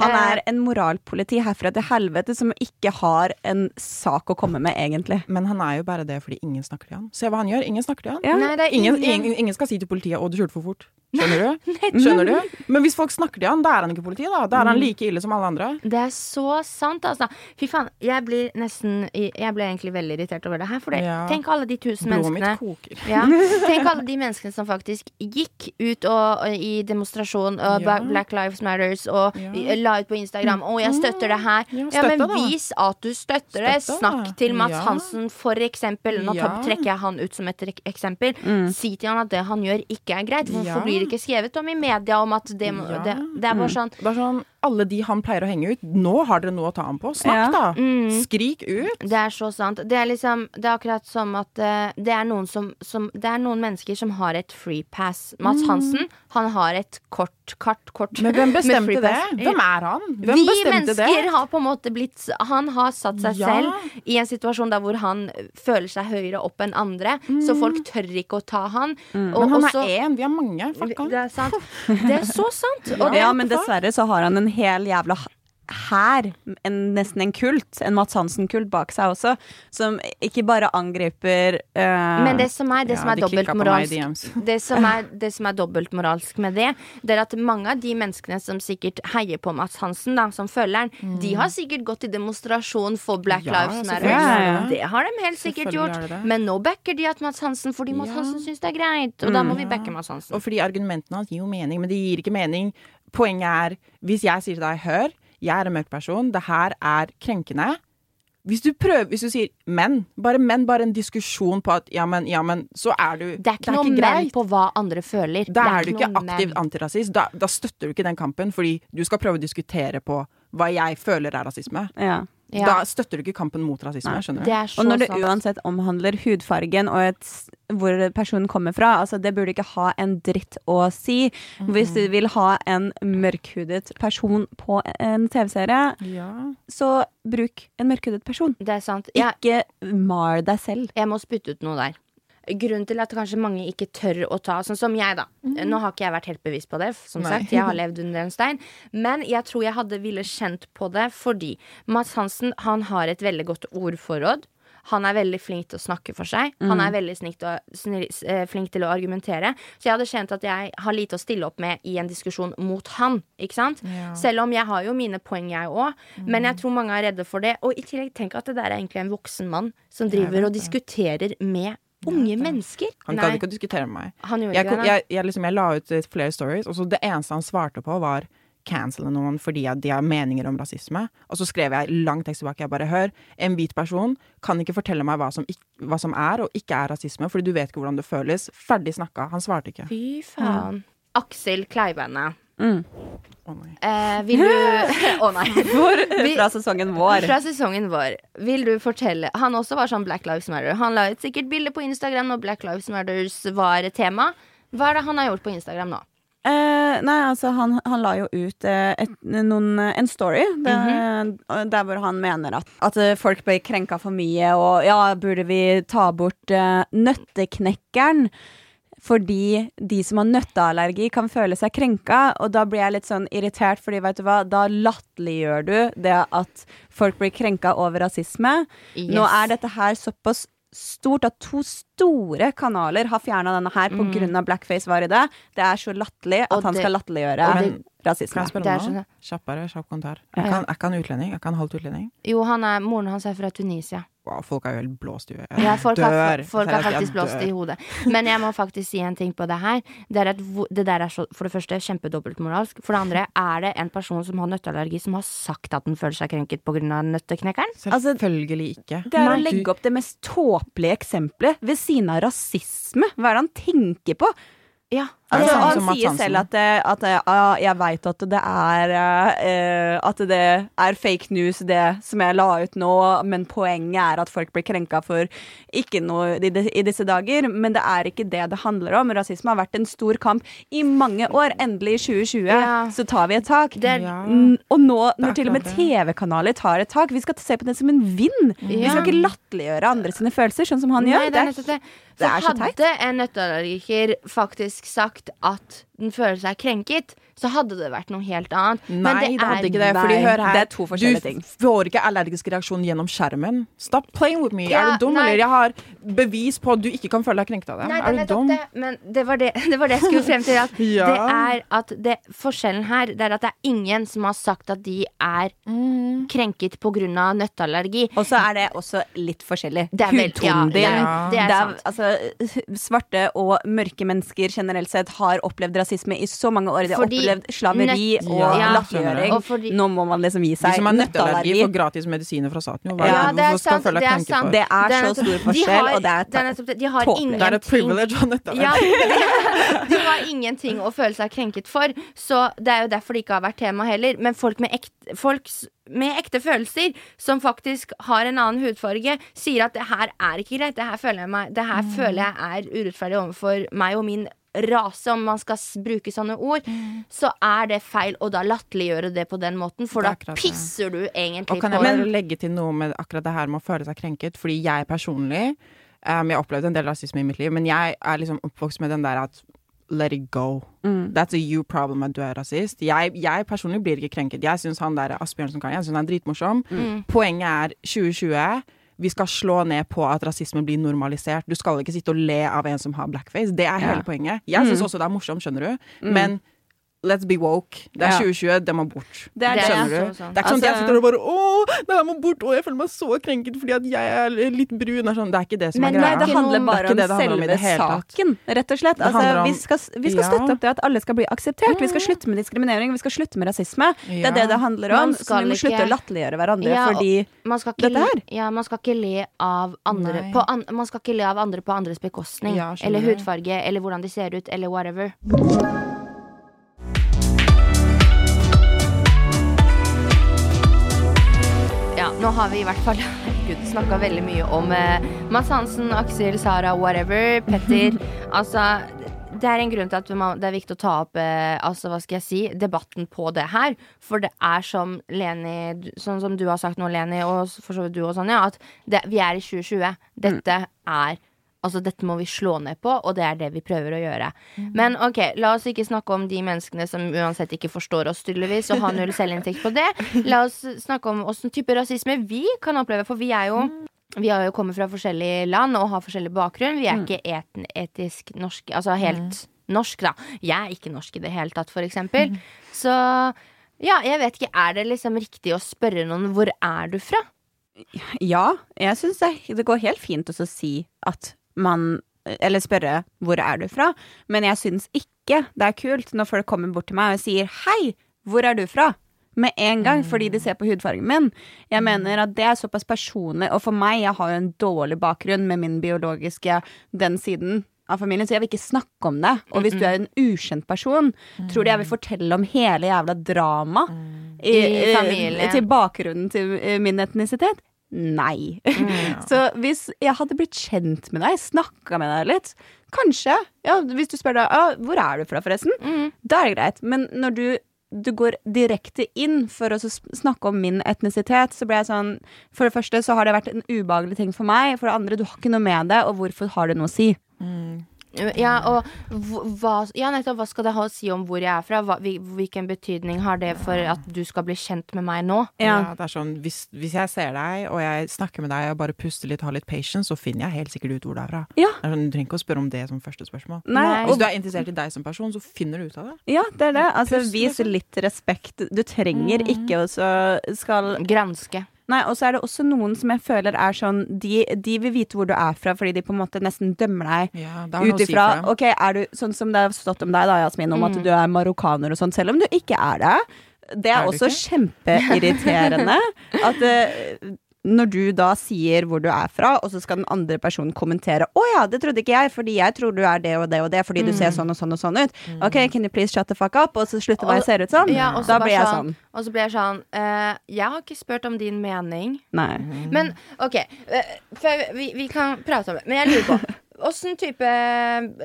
Speaker 1: Han
Speaker 2: Eh,
Speaker 1: er en moralpoliti herfra til helvete som ikke har en sak å komme med, egentlig.
Speaker 3: Men han er jo bare det fordi ingen snakker til han. Se hva han gjør. Ingen snakker til han.
Speaker 1: Ja.
Speaker 2: Nei, det er
Speaker 3: Ingen,
Speaker 2: ingen,
Speaker 3: ingen, ingen skal si til politiet 'å, du kjørte for fort'. Skjønner du? Skjønner du? Men hvis folk snakker til han, da er han ikke politi. Da Da er han like ille som alle andre.
Speaker 2: Det er så sant, altså. Fy faen, jeg blir nesten Jeg ble egentlig veldig irritert over det her. For det,
Speaker 3: Ja.
Speaker 2: tenk alle de tusen
Speaker 3: Blodet mitt
Speaker 2: menneskene
Speaker 3: koker.
Speaker 2: Ja. Tenk alle de menneskene som faktisk gikk ut og, og, i demonstrasjon og Black Lives Matters og
Speaker 3: Ja.
Speaker 2: La ut på Instagram 'Å, jeg støtter det her'.
Speaker 3: Ja,
Speaker 2: Ja, men
Speaker 3: det, da.
Speaker 2: vis at du støtter det.
Speaker 3: Det,
Speaker 2: Snakk til Mats
Speaker 3: Ja.
Speaker 2: Hansen, for eksempel. Nå
Speaker 3: Ja.
Speaker 2: trekker jeg han ut som et eksempel. eksempel. Si til han at det han gjør, ikke er greit. Hvorfor
Speaker 3: Ja.
Speaker 2: blir det ikke skrevet om i media om at det,
Speaker 3: Ja.
Speaker 2: det, det er bare sånn
Speaker 3: Det er sånn, Alle de han pleier å henge ut, nå har dere noe å ta ham på. Snakk,
Speaker 1: Ja.
Speaker 3: da!
Speaker 2: Mm.
Speaker 3: Skrik ut!
Speaker 2: Det er så sant. Det er liksom Det er akkurat som at uh, det er noen som, som Det er noen mennesker som har et free pass. Mats Hansen, han har et kort, kart, kort
Speaker 3: Mm. Men hvem bestemte det? Hvem er han? Hvem
Speaker 2: Vi
Speaker 3: bestemte det?
Speaker 2: mennesker har på en måte blitt Han har satt seg
Speaker 3: Ja.
Speaker 2: selv i en situasjon der hvor han føler seg høyere opp enn andre, så folk tør ikke å ta han. Og
Speaker 3: Mm. Men han
Speaker 2: også-
Speaker 3: er én, vi er mange. Fuck han.
Speaker 2: det er sant. Det er så sant. Og det,
Speaker 1: Ja, men dessverre så har han en hel jævla hær, nesten en kult, en Mats Hansen-kult bak seg også, som ikke bare angriper uh,
Speaker 2: Men det som er, det som
Speaker 3: Ja,
Speaker 2: er
Speaker 3: meg i
Speaker 2: dobbeltmoralsk det som, er, det som er dobbeltmoralsk med det, det er at mange av de menneskene som sikkert heier på Mats Hansen, da, som følgeren, de har sikkert gått i demonstrasjon for Black
Speaker 3: Ja,
Speaker 2: Lives Matter.
Speaker 1: Ja, er
Speaker 3: det
Speaker 2: har de helt sikkert gjort.
Speaker 3: er.
Speaker 2: Men nå backer de at Mats Hansen fordi Mats
Speaker 3: Ja.
Speaker 2: Hansen syns det er greit. Og da må vi backe Mats Hansen.
Speaker 3: Og fordi argumentene hans gir jo mening, men de gir ikke mening. Poenget er, hvis jeg sier til deg, hør, jeg er en mørk person, det her er krenkende. Hvis du prøver, hvis du sier 'men', bare 'men', bare en diskusjon på at ja, men, ja, men, så er du
Speaker 2: Det er ikke noe men på hva andre føler.
Speaker 3: Da
Speaker 2: Det
Speaker 3: er du ikke aktivt antirasist. Da, da støtter du ikke den kampen, fordi du skal prøve å diskutere på hva jeg føler er rasisme.
Speaker 1: ja.
Speaker 2: Ja.
Speaker 3: Da støtter du ikke kampen mot rasisme. skjønner du?
Speaker 2: Det er så
Speaker 1: Og når det uansett omhandler hudfargen og et, hvor personen kommer fra, altså det burde ikke ha en dritt å si. Hvis du vil ha en mørkhudet person på en TV-serie,
Speaker 3: Ja.
Speaker 1: så bruk en mørkhudet person.
Speaker 2: Det er sant. Jeg,
Speaker 1: Ikke mar deg selv.
Speaker 2: Jeg må spytte ut noe der. Grunnen til at kanskje mange ikke tør å ta Sånn som jeg, da. Nå har ikke jeg vært helt bevisst på det. Som
Speaker 3: Nei.
Speaker 2: sagt, Jeg har levd under en stein. Men jeg tror jeg hadde ville kjent på det fordi Mads Hansen han har et veldig godt ordforråd. Han er veldig flink til å snakke for seg. Han er veldig å, eh, flink til å argumentere. Så jeg hadde kjent at jeg har lite å stille opp med i en diskusjon mot han. Ikke sant?
Speaker 3: Ja.
Speaker 2: Selv om jeg har jo mine poeng, jeg òg. Men jeg tror mange er redde for det. Og i tillegg, tenk at det der er egentlig en voksen mann som driver og diskuterer med unge mennesker.
Speaker 3: Han gadd ikke å diskutere med meg.
Speaker 2: han gjorde
Speaker 3: Jeg, kom,
Speaker 2: det.
Speaker 3: jeg, jeg, liksom, jeg la ut flere stories, og så det eneste han svarte på, var cancele noen fordi de har meninger om rasisme. Og så skrev jeg lang tekst tilbake. Jeg bare hør, en hvit person kan ikke fortelle meg hva som, ikk- hva som er og ikke er rasisme, fordi du vet ikke hvordan det føles. Ferdig snakka. Han svarte ikke.
Speaker 2: Fy faen. Aksel Kleibeine.
Speaker 1: Mm.
Speaker 3: Å nei.
Speaker 2: Eh, vil du Å nei. Hvor,
Speaker 1: Fra sesongen vår.
Speaker 2: Fra sesongen vår. Vil du fortelle Han også var sånn Black Lives Matter. Han la ut sikkert bilde på Instagram når Black Lives Matters var tema. Hva er det han har gjort på Instagram nå?
Speaker 1: Eh, nei, altså han, han la jo ut eh, et, noen, en story der, der hvor han mener at, at eh, folk ble krenka for mye, og ja, burde vi ta bort uh, nøtteknekkeren? Fordi de som har nøtteallergi, kan føle seg krenka. Og da blir jeg litt sånn irritert, fordi vet du hva, da latterliggjør du det at folk blir krenka over rasisme. Nå er dette her såpass stort at to store kanaler har fjerna denne her på grunn av blackface var i det. Det er så latterlig at
Speaker 2: Og
Speaker 1: han
Speaker 2: det-
Speaker 1: skal latterliggjøre rasisme.
Speaker 3: Kan jeg spørre
Speaker 2: er
Speaker 3: om noe?
Speaker 2: sånn-
Speaker 3: Kjappere, kjapp kommentar. Er ikke han utlending? Er ikke han halvt utlending?
Speaker 2: Jo, han er, moren hans er fra Tunisia.
Speaker 3: Wow, folk er jo helt blåst i hodet.
Speaker 2: Ja, folk har,
Speaker 3: dør.
Speaker 2: folk
Speaker 3: jeg
Speaker 2: faktisk blåst i hodet. Men jeg må faktisk si en ting på det her. Det, er at det der er så, for det første kjempedobbeltmoralsk. For det andre, er det en person som har nøtteallergi, som har sagt at den føler seg krenket pga. nøtteknekkeren?
Speaker 1: Altså,
Speaker 3: Selvfølgelig ikke.
Speaker 1: Det er å legge opp det mest tåpelige eksempelet ved siden av rasisme. Hva er det han tenker på?
Speaker 2: Ja.
Speaker 1: Altså, han sier
Speaker 3: Hansen?
Speaker 1: selv at, det, at det, ah, jeg veit at det er eh, At det er fake news, det som jeg la ut nå, men poenget er at folk blir krenka for ikke noe i, i disse dager. Men det er ikke det det handler om. Rasisme har vært en stor kamp i mange år. Endelig i 2020
Speaker 2: Ja.
Speaker 1: så tar vi et tak.
Speaker 2: Det er-
Speaker 3: Ja.
Speaker 1: Og nå, når til og med. TV-kanaler tar et tak, vi skal se på det som en vind. Vi skal ikke latterliggjøre andre sine følelser, sånn som han
Speaker 2: Nei,
Speaker 1: gjør.
Speaker 2: det er det.
Speaker 1: det er så teit.
Speaker 2: hadde en nøtteallergiker faktisk sagt at den føler seg krenket, så hadde det vært noe helt annet. Men
Speaker 3: Nei, det, hadde ikke det. Fordi hør her,
Speaker 1: det er to forskjellige ting.
Speaker 3: Du får ikke allergisk reaksjon gjennom skjermen. Stop playing with me.
Speaker 2: Ja,
Speaker 3: er du dum,
Speaker 2: nei.
Speaker 3: eller? Jeg har bevis på at du ikke kan føle deg krenket av det.
Speaker 2: Nei, det
Speaker 3: er du dum?
Speaker 2: det. Men det var det, det var det jeg skulle frem til. At
Speaker 3: Ja.
Speaker 2: Det er at det, forskjellen her Det er at det er ingen som har sagt at de er
Speaker 3: Mm.
Speaker 2: krenket pga. nøtteallergi.
Speaker 1: Og så er det også litt forskjellig.
Speaker 2: Det ja,
Speaker 1: Hudtonen
Speaker 2: det
Speaker 1: din.
Speaker 2: er- det er sant.
Speaker 1: altså, svarte og mørke mennesker generelt sett har opplevd rasisme i så mange år. De har
Speaker 2: Fordi
Speaker 1: opplevd slaveri og
Speaker 3: Ja,
Speaker 1: latterliggjøring.
Speaker 2: fordi-
Speaker 1: Nå må man liksom gi seg.
Speaker 3: De som har
Speaker 1: nettallergi,
Speaker 3: får gratis medisiner fra staten. Jo. Hva,
Speaker 2: Ja, det er sant, det er sant.
Speaker 1: Det er så stor
Speaker 2: de
Speaker 1: forskjell,
Speaker 2: har-
Speaker 1: og det er,
Speaker 2: det er. De har ingenting
Speaker 3: Det er et privilege å nettallergi.
Speaker 2: Ja, de, har ingenting å føle seg krenket for, så det er jo derfor det ikke har vært tema heller. Men folk med, ekte, folk med ekte følelser, som faktisk har en annen hudfarge, sier at det her er ikke greit. Det her føler jeg, meg, det her føler jeg er urettferdig overfor meg og min rase, om man skal bruke sånne ord, så er det feil å da latterliggjøre det på den måten, for da
Speaker 3: pisser det.
Speaker 2: du egentlig
Speaker 3: Og kan
Speaker 2: på
Speaker 3: jeg bare legge til noe med akkurat det her med å føle seg krenket? Fordi jeg personlig um, Jeg har opplevd en del rasisme i mitt liv, men jeg er liksom oppvokst med den der at let it go. That's a you problem at du er rasist. Jeg, jeg personlig blir ikke krenket. Jeg syns han der Asbjørn som kan, jeg synes han er dritmorsom. Poenget er 2020. Vi skal slå ned på at rasisme blir normalisert. Du skal ikke sitte og le av en som har blackface. Det er hele poenget. Jeg syns også det er morsomt, skjønner du. Men let's be woke. Det er 2020, det må bort.
Speaker 1: Det er
Speaker 2: Det er.
Speaker 3: Skjønner du? Det er ikke sånn at jeg
Speaker 1: Altså-
Speaker 3: sitter og bare Å, det her må bort! Og jeg føler meg så krenket fordi at jeg er litt brun. Det er, sånn, det er ikke det som
Speaker 2: Men
Speaker 3: er
Speaker 1: Nei,
Speaker 3: greia.
Speaker 1: det handler bare
Speaker 3: Det
Speaker 1: om
Speaker 3: det det handler om
Speaker 1: selve
Speaker 3: det
Speaker 1: saken, rett og slett. Altså,
Speaker 3: om-
Speaker 1: vi skal, vi skal støtte opp det at alle skal bli akseptert. Vi skal slutte med diskriminering, vi skal slutte med rasisme. Det er det det handler om. Så vi må slutte å latterliggjøre hverandre
Speaker 2: Ja,
Speaker 1: fordi Dette her?
Speaker 2: ja, man skal ikke le av andre på an, Man skal ikke le av andre på andres bekostning.
Speaker 3: Ja,
Speaker 2: eller hudfarge, eller hvordan de ser ut, eller whatever. Nå har vi i hvert fall snakka veldig mye om eh, Mads Hansen, Aksel, Sara, whatever. Petter. altså det er en grunn til at man, det er viktig å ta opp eh, altså, hva skal jeg si, debatten på det her. For det er som Leni, sånn som du har sagt nå, Leni, og for så vidt du og Sonja, at det, vi er i 2020. Dette er Altså, dette må vi slå ned på, og det er det vi prøver å gjøre. Men ok, la oss ikke snakke om de menneskene som uansett ikke forstår oss tydeligvis, og har null selvinntekt på det. La oss snakke om åssen type rasisme vi kan oppleve, for vi er jo vi har jo kommet fra forskjellige land og har forskjellig bakgrunn. Vi er ikke eten, etisk norske, altså helt norsk, da. Jeg er ikke norsk i det hele tatt, for eksempel. Så ja, jeg vet ikke. Er det liksom riktig å spørre noen hvor er du fra?
Speaker 1: Ja, jeg syns det, det går helt fint å si at man Eller spørre 'hvor er du fra?' Men jeg syns ikke det er kult når folk kommer bort til meg og sier 'hei, hvor er du fra?' Med en gang, fordi de ser på hudfargen min. Jeg mener at det er såpass personlig. Og for meg, jeg har jo en dårlig bakgrunn med min biologiske den siden av familien, så jeg vil ikke snakke om det. Og hvis du er en ukjent person, tror du jeg vil fortelle om hele jævla drama i,
Speaker 2: I familien.
Speaker 1: til bakgrunnen til eh, min etnisitet? Nei. Så hvis jeg hadde blitt kjent med deg, snakka med deg litt, kanskje ja, Hvis du spør deg ah, 'hvor er du fra', forresten, da er det greit. Men når du, du går direkte inn for å snakke om min etnisitet, så ble jeg sånn For det første så har det vært en ubehagelig ting for meg. For det andre, du har ikke noe med det, og hvorfor har det noe å si?
Speaker 2: Ja, og hva, ja, nettopp, hva skal det ha å si om hvor jeg er fra? Hva, hvilken betydning har det for at du skal bli kjent med meg nå?
Speaker 1: Ja.
Speaker 3: Ja, det er sånn, hvis, hvis jeg ser deg, og jeg snakker med deg og bare puster litt, har litt patience, så finner jeg helt sikkert ut hvor du er fra.
Speaker 1: Ja.
Speaker 3: Det er sånn, du trenger ikke å spørre om det som første spørsmål.
Speaker 1: Nei.
Speaker 3: Hvis du er interessert i deg som person, så finner du ut av det.
Speaker 1: ja, det er det. Altså, vis
Speaker 3: liksom.
Speaker 1: litt respekt. Du trenger ikke å skal
Speaker 2: Granske.
Speaker 1: Nei, og så er det også noen som jeg føler er sånn De, de vil vite hvor du er fra, fordi de på en måte nesten dømmer deg
Speaker 3: Ja,
Speaker 1: ut ifra
Speaker 3: si.
Speaker 1: OK, er du sånn som det har stått om deg, da, Jasmin, om at du er marokkaner og sånn, selv om du ikke er det. Det er,
Speaker 3: Er
Speaker 1: også kjempeirriterende at eh, når du da sier hvor du er fra, og så skal den andre personen kommentere 'Å ja, det trodde ikke jeg, fordi jeg tror du er det og det og det, fordi du ser sånn og sånn og sånn ut'. OK, can you please shut the fuck up? Og så slutter hva jeg ser ut som.
Speaker 2: Ja,
Speaker 1: da blir jeg
Speaker 2: sånn-
Speaker 1: sånn.
Speaker 2: Og så blir jeg sånn uh, Jeg har ikke spurt om din mening.
Speaker 1: Nei.
Speaker 2: Men OK, uh, for vi, vi kan prate om det. Men jeg lurer på Åssen type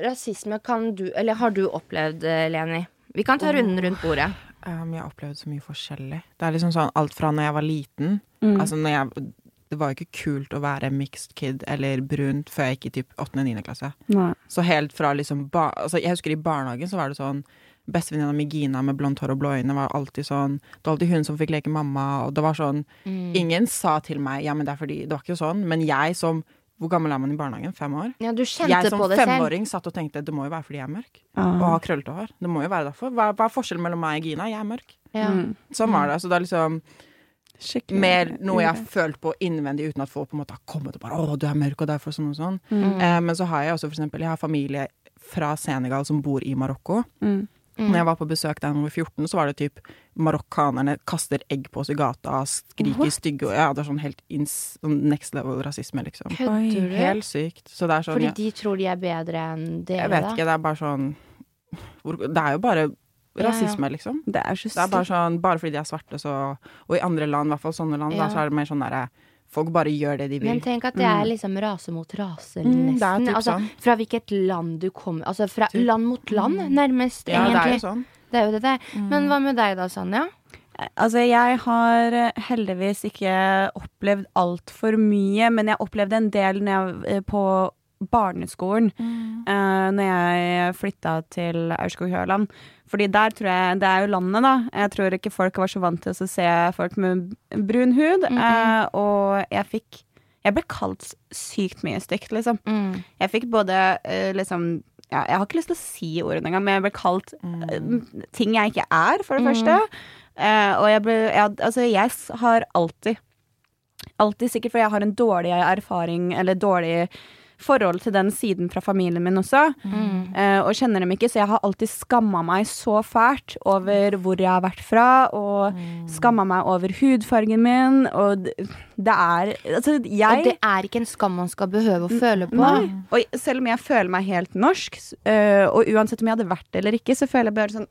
Speaker 2: rasisme kan du Eller har du opplevd, eh, Leni? Vi kan ta runden rundt bordet.
Speaker 3: Um, jeg har opplevd så mye forskjellig. Det er liksom sånn alt fra når jeg var liten
Speaker 1: Mm.
Speaker 3: Altså når jeg Det var jo ikke kult å være mixed kid eller brunt før jeg gikk i typ 8.-9. klasse.
Speaker 1: Nei.
Speaker 3: Så helt fra liksom ba altså Jeg husker i barnehagen så var det sånn Bestevenninna mi Gina med blondt hår og blå øyne var alltid sånn Det var alltid hun som fikk leke mamma, og det var sånn Ingen sa til meg Ja, men det er fordi Det var ikke sånn, men jeg som Hvor gammel er man i barnehagen? Fem år?
Speaker 2: Ja, du kjente
Speaker 3: Jeg som
Speaker 2: på det selv.
Speaker 3: femåring satt og tenkte det må jo være fordi jeg er mørk.
Speaker 1: Ah.
Speaker 3: Og har krøllete hår. Det må jo være derfor. Hva, hva er forskjellen mellom meg og Gina? Jeg er mørk.
Speaker 2: Ja.
Speaker 1: Mm.
Speaker 3: Sånn var det. Så det er liksom
Speaker 1: Skikkelig.
Speaker 3: mer noe jeg har følt på innvendig uten at folk på en måte har kommet og bare 'Å, du er mørk, og derfor sånn og sånn'.
Speaker 1: Mm.
Speaker 3: Eh, men så har jeg også for eksempel Jeg har familie fra Senegal som bor i Marokko.
Speaker 1: Mm.
Speaker 2: Mm.
Speaker 3: Når jeg var på besøk der var 14, så var det typ marokkanerne kaster egg på oss i gata, skriker stygge og Ja, det er sånn helt ins, sånn next level rasisme, liksom.
Speaker 2: Kødder du?
Speaker 3: Helt sykt. Så det er sånn
Speaker 2: Fordi de tror de er bedre enn dere,
Speaker 3: jeg vet
Speaker 2: da?
Speaker 3: ikke, det er bare sånn hvor, Det er jo bare
Speaker 2: Ja,
Speaker 3: rasisme, liksom.
Speaker 1: Det er
Speaker 3: Det er bare sånn, bare fordi de er svarte, så Og i andre land, i hvert fall sånne land,
Speaker 2: Ja.
Speaker 3: da, så er det mer sånn derre Folk bare gjør det de vil.
Speaker 2: Men tenk at det er liksom rase mot rase,
Speaker 3: Mm, det er
Speaker 2: nesten.
Speaker 3: typ
Speaker 2: altså,
Speaker 3: sånn.
Speaker 2: Fra hvilket land du kommer Altså fra
Speaker 3: Typ.
Speaker 2: land mot land, nærmest,
Speaker 3: ja, det er
Speaker 2: egentlig.
Speaker 3: jo sånn.
Speaker 2: Det er jo det der. Men hva med deg da, Sanja?
Speaker 1: Altså, jeg har eh, heldigvis ikke opplevd altfor mye, men jeg opplevde en del når jeg, eh, på barneskolen. eh, når jeg flytta til Aurskog-Høland. Fordi der tror jeg Det er jo landet, da. Jeg tror ikke folk var så vant til å se folk med brun hud. eh, og jeg fikk Jeg ble kalt sykt mye stygt, liksom.
Speaker 2: Mm.
Speaker 1: Jeg fikk både eh, liksom ja, Jeg har ikke lyst til å si ordene engang, men jeg ble kalt eh, ting jeg ikke er, for det første. Eh, og jeg ble jeg, Altså, jeg har alltid Alltid sikkert fordi jeg har en dårlig erfaring eller dårlig forhold til den siden fra familien min også.
Speaker 2: Mm.
Speaker 1: Uh, og kjenner dem ikke, så jeg har alltid skamma meg så fælt over hvor jeg har vært fra, og skamma meg over hudfargen min, og det er Altså, jeg
Speaker 2: Og det er ikke en skam man skal behøve å føle på.
Speaker 1: Nei. Og selv om jeg føler meg helt norsk, øh, og uansett om jeg hadde vært det eller ikke, så føler jeg bare sånn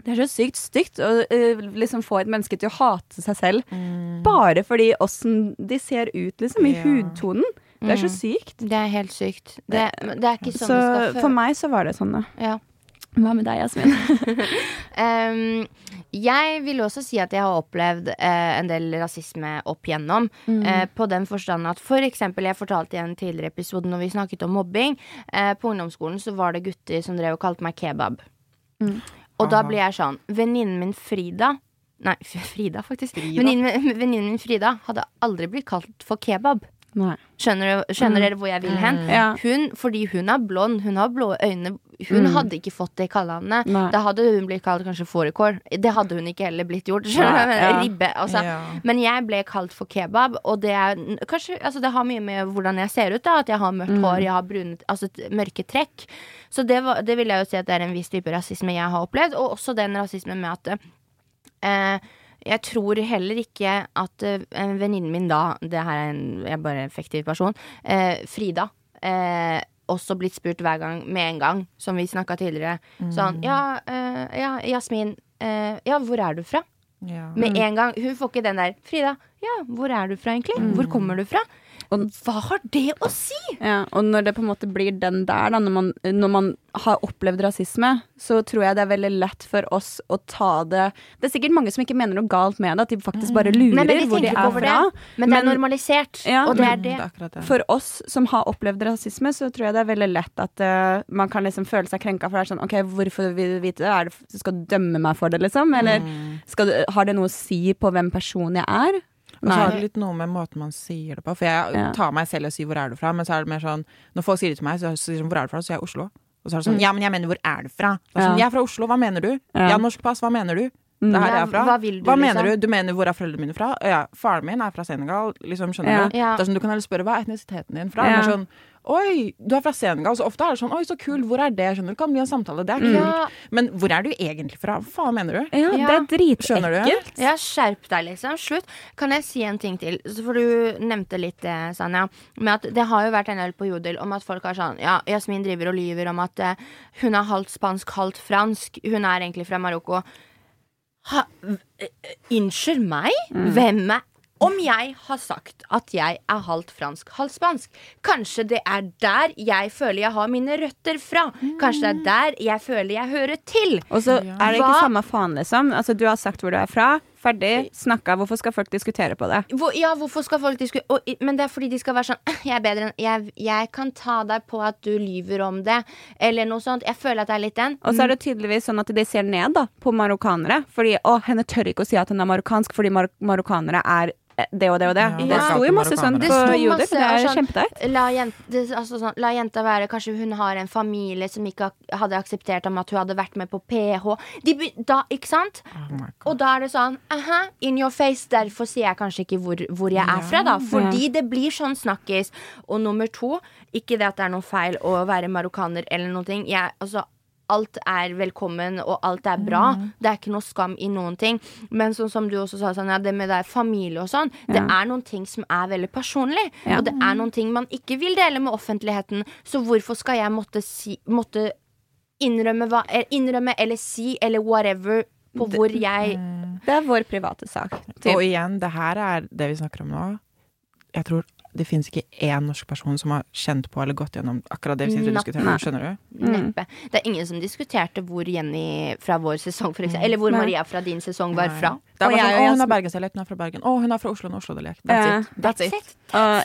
Speaker 1: Det er så sykt stygt å øh, liksom få et menneske til å hate seg selv bare fordi åssen de ser ut, liksom, i
Speaker 3: Ja.
Speaker 1: hudtonen. Det er så sykt.
Speaker 2: Det er helt sykt. Det, det er ikke sånn
Speaker 1: Så
Speaker 2: det skal
Speaker 1: for meg så var det sånn, da.
Speaker 2: Ja.
Speaker 1: Hva med deg, Jasmin?
Speaker 2: um, jeg vil også si at jeg har opplevd eh, en del rasisme opp igjennom.
Speaker 1: Mm.
Speaker 2: Eh, på den forstand at for eksempel, jeg fortalte i en tidligere episode når vi snakket om mobbing. Eh, på ungdomsskolen så var det gutter som drev og kalte meg kebab.
Speaker 1: Mm.
Speaker 2: Og da
Speaker 3: ble
Speaker 2: blir jeg sånn Venninnen min Frida Nei, Frida, faktisk. Venninnen min Frida hadde aldri blitt kalt for kebab.
Speaker 1: Nei.
Speaker 2: Skjønner, du, skjønner dere hvor jeg vil hen?
Speaker 1: Ja.
Speaker 2: Hun, fordi hun er blond, hun har blå øyne. Hun
Speaker 1: Mm.
Speaker 2: hadde ikke fått det kallenavnet. Da hadde hun blitt kalt kanskje fårikål. Det hadde hun ikke heller blitt gjort. Skjønner du?
Speaker 1: Ja.
Speaker 2: Ribbe, altså.
Speaker 3: Ja.
Speaker 2: Men jeg ble kalt for kebab, og det er kanskje altså Det har mye med hvordan jeg ser ut, da. At jeg har mørkt
Speaker 1: Mm.
Speaker 2: hår, jeg har brune, altså mørke trekk. Så det, var, det vil jeg jo si at det er en viss type rasisme jeg har opplevd, og også den rasismen med at eh, jeg tror heller ikke at uh, venninnen min da, det her er en jeg er bare en effektiv person, Uh, Frida, Uh, også blitt spurt hver gang med en gang, som vi snakka tidligere. Sånn ja, eh, ja, Jasmin, eh, ja, hvor er du fra?
Speaker 3: Ja.
Speaker 2: Med en gang. Hun får ikke den der Frida, ja, hvor er du fra egentlig? Hvor kommer du fra? Hva har det å si?!
Speaker 1: Ja, og når det på en måte blir den der, da, når man, når man har opplevd rasisme, så tror jeg det er veldig lett for oss å ta det Det er sikkert mange som ikke mener noe galt med det, at de faktisk bare lurer
Speaker 2: Nei, de
Speaker 1: hvor de er fra.
Speaker 2: det. Men det er normalisert,
Speaker 1: Ja,
Speaker 2: og det
Speaker 1: men-
Speaker 2: er det.
Speaker 3: Det er.
Speaker 1: For oss som har opplevd rasisme, så tror jeg det er veldig lett at uh, man kan liksom føle seg krenka. For det er sånn, ok, hvorfor vil du vite det? Er det skal du dømme meg for det, liksom? Eller skal du, har det noe å si på hvem personen jeg er?
Speaker 3: Og så har det litt noe med måten man sier det på. For jeg
Speaker 1: Ja.
Speaker 3: tar meg selv og sier 'hvor er du fra', men så er det mer sånn Når folk sier det til meg, så sier de sånn 'hvor er du fra', så sier jeg Oslo. Og så er det sånn 'ja, men jeg mener hvor er du fra'? Er sånn, 'Jeg er fra Oslo, hva mener du?'
Speaker 1: Ja.
Speaker 3: har norsk pass, hva mener du?' Det her er jeg fra.
Speaker 2: hva vil du,
Speaker 3: Hva mener
Speaker 2: liksom?
Speaker 3: du? Du mener hvor er foreldrene mine fra? Ja, faren min er fra Senegal, liksom, skjønner
Speaker 1: Ja.
Speaker 3: du?
Speaker 2: Ja.
Speaker 3: Det er sånn, du kan heller spørre hva er etnisiteten din fra?
Speaker 1: Ja.
Speaker 3: Er sånn, Oi, du er fra Senegal. Så ofte er det sånn Oi, så kult, hvor er det? Skjønner du? Det kan bli en samtale. Det er kult.
Speaker 2: Ja.
Speaker 3: Men hvor er du egentlig fra? Hva faen mener du?
Speaker 1: Ja, det er dritekkelt.
Speaker 2: Ja, skjerp deg, liksom. Slutt. Kan jeg si en ting til? For du nevnte litt det, Sanja. Med at det har jo vært en del på Jodel om at folk har sånn Ja, Jasmin driver og lyver om at uh, hun er halvt spansk, halvt fransk. Hun er egentlig fra Marokko. Ha, eh, eh, Unnskyld meg? Hvem er om jeg har sagt at jeg er halvt fransk, halvt spansk, kanskje det er der jeg føler jeg har mine røtter fra. Kanskje det er der jeg føler jeg hører til.
Speaker 1: Og så er det ikke
Speaker 2: Hva-
Speaker 1: samme faen, liksom. Altså, du har sagt hvor du er fra. Ferdig. Snakka. Hvorfor skal folk diskutere på det?
Speaker 2: Hvor, ja, hvorfor skal folk diskutere og, Men det er fordi de skal være sånn Jeg er bedre enn jeg, jeg kan ta deg på at du lyver om det, eller noe sånt. Jeg føler at det er litt den.
Speaker 1: Og så er det tydeligvis sånn at de ser ned da, på marokkanere. Fordi å, henne tør ikke å si at hun er marokkansk fordi mar marokkanere er eh, det og det og det.
Speaker 3: Ja,
Speaker 1: det sto jo masse sånn på Jodel. Det er
Speaker 2: sånn-
Speaker 1: kjempeteit.
Speaker 2: La, jent, altså sånn, la jenta være Kanskje hun har en familie som ikke hadde akseptert om at hun hadde vært med på PH. De, da, ikke sant?
Speaker 3: Oh.
Speaker 2: Og da er det sånn aha, in your face. Derfor sier jeg kanskje ikke hvor, hvor jeg er fra, da. Fordi det blir sånn snakkis. Og nummer to, ikke det at det er noe feil å være marokkaner eller noe. Jeg, altså, alt er velkommen, og alt er bra. Det er ikke noe skam i noen ting. Men sånn som du også sa, sånn, ja, det med det familie og sånn, det er noen ting som er veldig personlig.
Speaker 1: Ja.
Speaker 2: Og det er noen ting man ikke vil dele med offentligheten. Så hvorfor skal jeg måtte si måtte innrømme, hva, eh, innrømme eller si eller whatever på hvor jeg
Speaker 1: Det er vår private sak. Typ.
Speaker 3: Og igjen, det her er det vi snakker om nå. Jeg tror det finnes ikke én norsk person som har kjent på eller gått gjennom akkurat det vi sitter og diskuterer.
Speaker 1: nå.
Speaker 3: Skjønner du?
Speaker 2: Neppe. Det er ingen som diskuterte hvor Jenny fra vår sesong, for eksempel, eller hvor Maria fra din sesong var fra.
Speaker 3: Det er bare sånn, å, hun er bergensdialekt, hun er fra Bergen. Å, hun er fra Oslo, hun er Oslo-dialekt. That's
Speaker 1: Ja.
Speaker 3: it. That's it.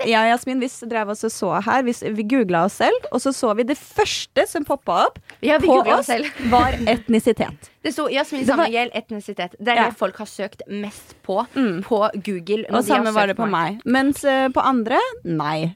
Speaker 1: Jeg og Jasmin vi drev oss og så her. Vi, vi googla oss selv, og så så vi det første som poppa opp
Speaker 2: Ja, vi
Speaker 1: på oss,
Speaker 2: oss selv.
Speaker 1: var etnisitet.
Speaker 2: Det sto Jasmin
Speaker 1: var-
Speaker 2: etnisitet. Det er
Speaker 1: Ja.
Speaker 2: det folk har søkt mest på på Google.
Speaker 1: Og samme var det på meg. Mens uh, på andre nei.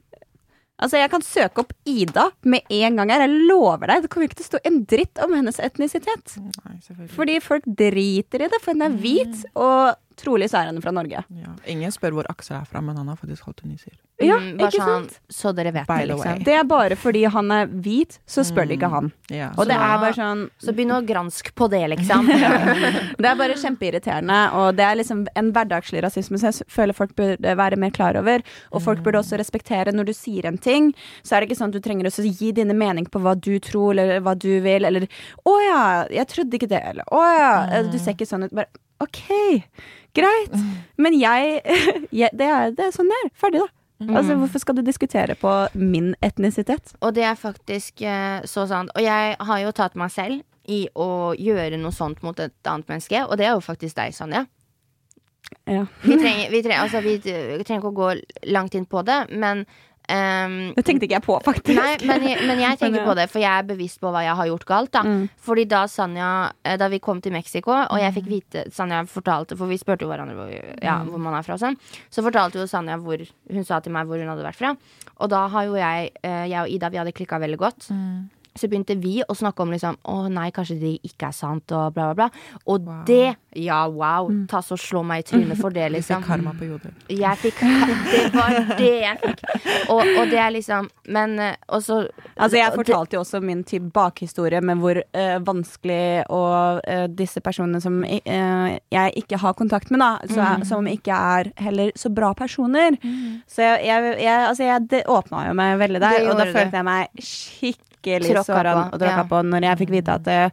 Speaker 1: Altså, jeg kan søke opp Ida med en gang her. Jeg lover deg, det kommer ikke til å stå en dritt om hennes etnisitet.
Speaker 3: Nei.
Speaker 1: Fordi folk driter i det, for hun er hvit, og trolig så er han fra Norge.
Speaker 3: Ja. Ingen spør hvor Aksel er fra, men han har faktisk holdt tunisier.
Speaker 1: Ja,
Speaker 2: Mm,
Speaker 1: ikke
Speaker 2: sånn,
Speaker 1: sant?
Speaker 2: Så dere vet
Speaker 3: By
Speaker 2: det, liksom.
Speaker 1: Det er bare fordi han er hvit, så spør de ikke han.
Speaker 3: Yeah.
Speaker 1: Og det er bare sånn
Speaker 2: Så begynn å granske på det, liksom.
Speaker 1: Det er bare kjempeirriterende, og det er liksom en hverdagslig rasisme som jeg føler folk burde være mer klar over. Og folk burde også respektere når du sier en ting, så er det ikke sånn at du trenger å gi dine mening på hva du tror, eller hva du vil, eller 'Å ja, jeg trodde ikke det', eller 'Å ja, du ser ikke sånn ut'. Bare OK, greit. Men jeg, jeg det, er, det er sånn det er. Ferdig, da. Altså, Hvorfor skal du diskutere på min etnisitet?
Speaker 2: Og det er faktisk eh, så sant. Og jeg har jo tatt meg selv i å gjøre noe sånt mot et annet menneske, og det er jo faktisk deg, Sanja.
Speaker 1: Ja.
Speaker 2: Vi trenger, vi, trenger, altså, vi, vi trenger ikke å gå langt inn på det, men ehm,
Speaker 1: Det tenkte ikke jeg på, faktisk.
Speaker 2: Nei, men jeg, men jeg tenker
Speaker 1: Men, ja.
Speaker 2: på det, for jeg er bevisst på hva jeg har gjort galt. Da
Speaker 1: Mm.
Speaker 2: Fordi da Sanja eh, Da vi kom til Mexico, og jeg fikk vite Sanja fortalte, for vi spurte jo hverandre hvor, ja, hvor man er fra sånn, så fortalte jo Sanja hvor Hun sa til meg hvor hun hadde vært fra. Og da har jo jeg eh, Jeg og Ida vi hadde klikka veldig godt. Så begynte vi å snakke om liksom Å nei, kanskje det ikke er sant, og bla, bla, bla. Og
Speaker 3: Wow.
Speaker 2: det Ja, wow. Ta så slå meg i trynet for det,
Speaker 3: Du
Speaker 2: liksom.
Speaker 3: fikk karma på Jodel.
Speaker 2: Jeg fikk Det var det jeg fikk. Og, og det er liksom Men og så
Speaker 1: Altså Jeg fortalte jo også min tilbakehistorie bakhistorie med hvor uh, vanskelig og uh, disse personene som uh, jeg ikke har kontakt med, da, så,
Speaker 2: Mm.
Speaker 1: som ikke er heller så bra personer. Så jeg, jeg, jeg, altså jeg åpna jo meg veldig der, og da følte
Speaker 2: det.
Speaker 1: jeg meg skikkelig
Speaker 2: Tråkka
Speaker 1: såra og tråkka
Speaker 2: ja.
Speaker 1: på når jeg fikk vite at eh,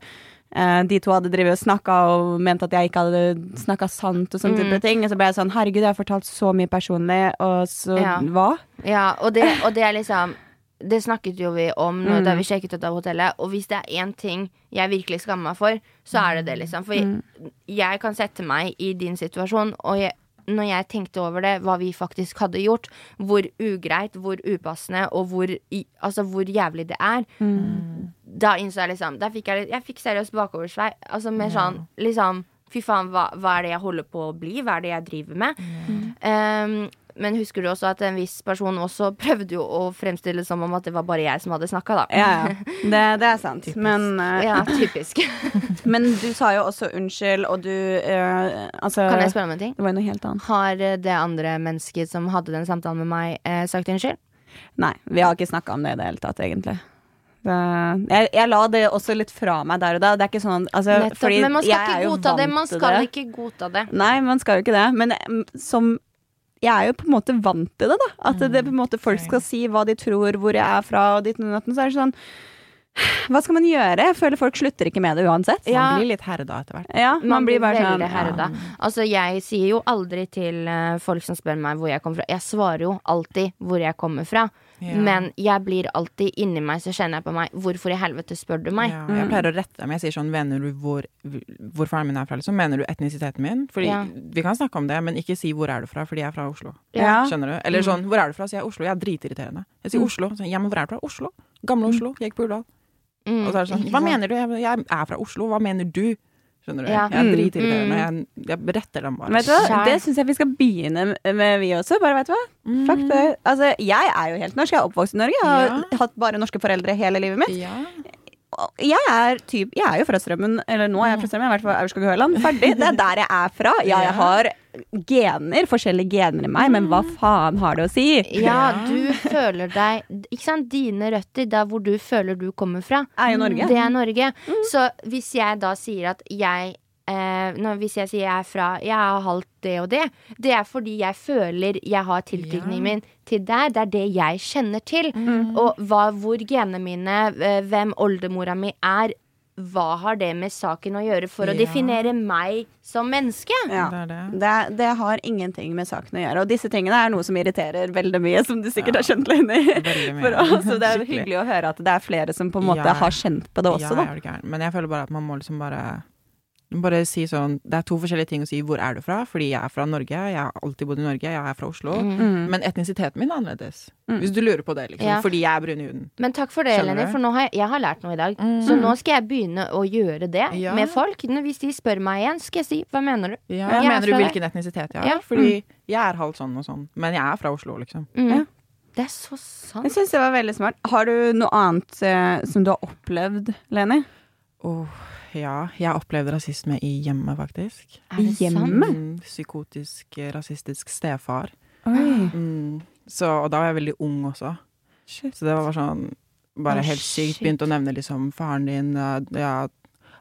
Speaker 1: de to hadde drevet og snakka og mente at jeg ikke hadde snakka sant og sånne type ting. Og så ble jeg sånn herregud, jeg har fortalt så mye personlig, og så
Speaker 2: Ja.
Speaker 1: hva?
Speaker 2: Ja, og det, og det er liksom Det snakket jo vi om nå
Speaker 1: Mm.
Speaker 2: da vi sjekket ut av hotellet. Og hvis det er én ting jeg virkelig skammer meg for, så er det det, liksom. For jeg, jeg kan sette meg i din situasjon, og jeg, når jeg tenkte over det, hva vi faktisk hadde gjort, hvor ugreit, hvor upassende, og hvor, i, altså, hvor jævlig det er, da innså jeg liksom fikk jeg, jeg fikk seriøst bakoversvei. Altså mer sånn liksom Fy faen, hva, hva er det jeg holder på å bli? Hva er det jeg driver med? Um, men husker du også at en viss person også prøvde jo å fremstille det som om at det var bare jeg som hadde snakka, da.
Speaker 1: Ja, ja. Det, det er sant. Men, uh,
Speaker 2: Ja, typisk.
Speaker 1: men du sa jo også unnskyld, og du uh, Altså
Speaker 2: Kan jeg spørre om en ting?
Speaker 1: Det var jo noe helt annet.
Speaker 2: Har eh, det andre mennesket som hadde den samtalen med meg, uh, sagt unnskyld?
Speaker 1: Nei, vi har ikke snakka om det i det hele tatt, egentlig. Jeg, jeg la det også litt fra meg der og da. Det er ikke sånn altså,
Speaker 2: Nettopp.
Speaker 1: fordi
Speaker 2: Men man skal ikke godta det. Man skal
Speaker 1: det.
Speaker 2: ikke godta det.
Speaker 1: Nei, man skal jo ikke det. Men mm, som Jeg er jo på en måte vant til det, da. At det på en måte folk skal si hva de tror, hvor jeg er fra, og ditt og datt. Så er det sånn Hva skal man gjøre? Jeg føler folk slutter ikke med det uansett.
Speaker 2: Ja.
Speaker 3: Man blir litt herda etter hvert.
Speaker 1: Ja, man, blir bare sånn
Speaker 2: herda. Ja. Altså, jeg sier jo aldri til eh, folk som spør meg hvor jeg kommer fra. Jeg svarer jo alltid hvor jeg kommer fra.
Speaker 3: Ja.
Speaker 2: Men jeg blir alltid inni meg, så kjenner jeg på meg Hvorfor i helvete spør du meg?
Speaker 3: Ja, jeg pleier å rette dem. Jeg sier sånn Mener du hvor, hvor faren min er fra? Liksom? Mener du etnisiteten min? Fordi
Speaker 2: Ja.
Speaker 3: Vi kan snakke om det, men ikke si hvor er du fra, fordi jeg er fra Oslo.
Speaker 1: Ja.
Speaker 3: Skjønner du? Eller sånn, hvor er du fra? Sier jeg Oslo. Jeg er dritirriterende. Jeg sier Oslo. Så, ja, men hvor er du fra? Oslo. Gamle Oslo. Jeg gikk på Urdal.
Speaker 2: Mm,
Speaker 3: Og så er det sånn Hva mener du? Jeg, jeg er fra Oslo. Hva mener du? Skjønner du?
Speaker 2: Ja.
Speaker 3: Jeg er
Speaker 1: Mm.
Speaker 3: dritirriterende. Jeg, jeg retter dem bare.
Speaker 1: Vet du hva? Det syns jeg vi skal begynne med, vi også. Bare vet du hva?
Speaker 3: Mm.
Speaker 1: Fuck det. Altså, jeg er jo helt norsk. Jeg er oppvokst i Norge. Jeg har hatt bare norske foreldre hele livet mitt.
Speaker 3: Ja.
Speaker 1: Jeg er, typ, jeg er jo fra Strømmen, eller nå er jeg fra Strømmen, i hvert fall Aurskog-Høland. Ferdig. Det er der jeg er fra. Ja, jeg har gener, forskjellige gener i meg, men hva faen har det å si?
Speaker 2: Ja, du føler deg Ikke sant, dine røtter, der hvor du føler du kommer fra,
Speaker 1: Er jo Norge.
Speaker 2: det er Norge. Så hvis jeg da sier at jeg eh, når, Hvis jeg sier jeg er fra Jeg har halvt det og det, det er fordi jeg føler jeg har tilknytningen
Speaker 3: Ja.
Speaker 2: min til deg. Det er det jeg kjenner til. Og hva, hvor genene mine, eh, hvem oldemora mi er, hva har det med saken å gjøre for å definere meg som menneske?
Speaker 1: Ja.
Speaker 3: Det er det.
Speaker 1: Det, det har ingenting med saken å gjøre. Og disse tingene er noe som irriterer veldig mye, som du sikkert har skjønt, Lenny. Så det er hyggelig å høre at det er flere som på en måte
Speaker 3: Ja.
Speaker 1: har kjent på det også,
Speaker 3: ja,
Speaker 1: da.
Speaker 3: Men jeg føler bare at man må liksom bare bare si sånn Det er to forskjellige ting å si hvor er du fra, fordi jeg er fra Norge, jeg har alltid bodd i Norge, jeg er fra Oslo.
Speaker 1: Mm.
Speaker 3: Men etnisiteten min er annerledes. Hvis du lurer på det, liksom.
Speaker 2: Ja.
Speaker 3: Fordi jeg er brun i huden.
Speaker 2: Men takk for det,
Speaker 3: Eleni,
Speaker 2: for nå har jeg, jeg har lært noe i dag. Så nå skal jeg begynne å gjøre det
Speaker 3: Ja.
Speaker 2: med folk. Hvis de spør meg igjen, skal jeg si hva mener du?
Speaker 3: Ja,
Speaker 2: Jeg er
Speaker 3: mener du hvilken etnisitet jeg har?
Speaker 2: Ja.
Speaker 3: Fordi jeg er halvt sånn og sånn, men jeg er fra Oslo, liksom.
Speaker 2: Mm.
Speaker 1: Ja.
Speaker 2: Det er så sant.
Speaker 1: Jeg syns det var veldig smart. Har du noe annet eh, som du har opplevd, Leni?
Speaker 3: Åh, ja. Jeg opplevde rasisme i hjemmet, faktisk.
Speaker 2: I hjemmet?
Speaker 1: Hjemme?
Speaker 3: Mm, psykotisk, eh, rasistisk stefar.
Speaker 1: Oi.
Speaker 3: Mm. Så, og da var jeg veldig ung også. Så det var bare sånn Bare
Speaker 2: oh,
Speaker 3: helt sykt. Begynte å nevne liksom faren din ja, ja,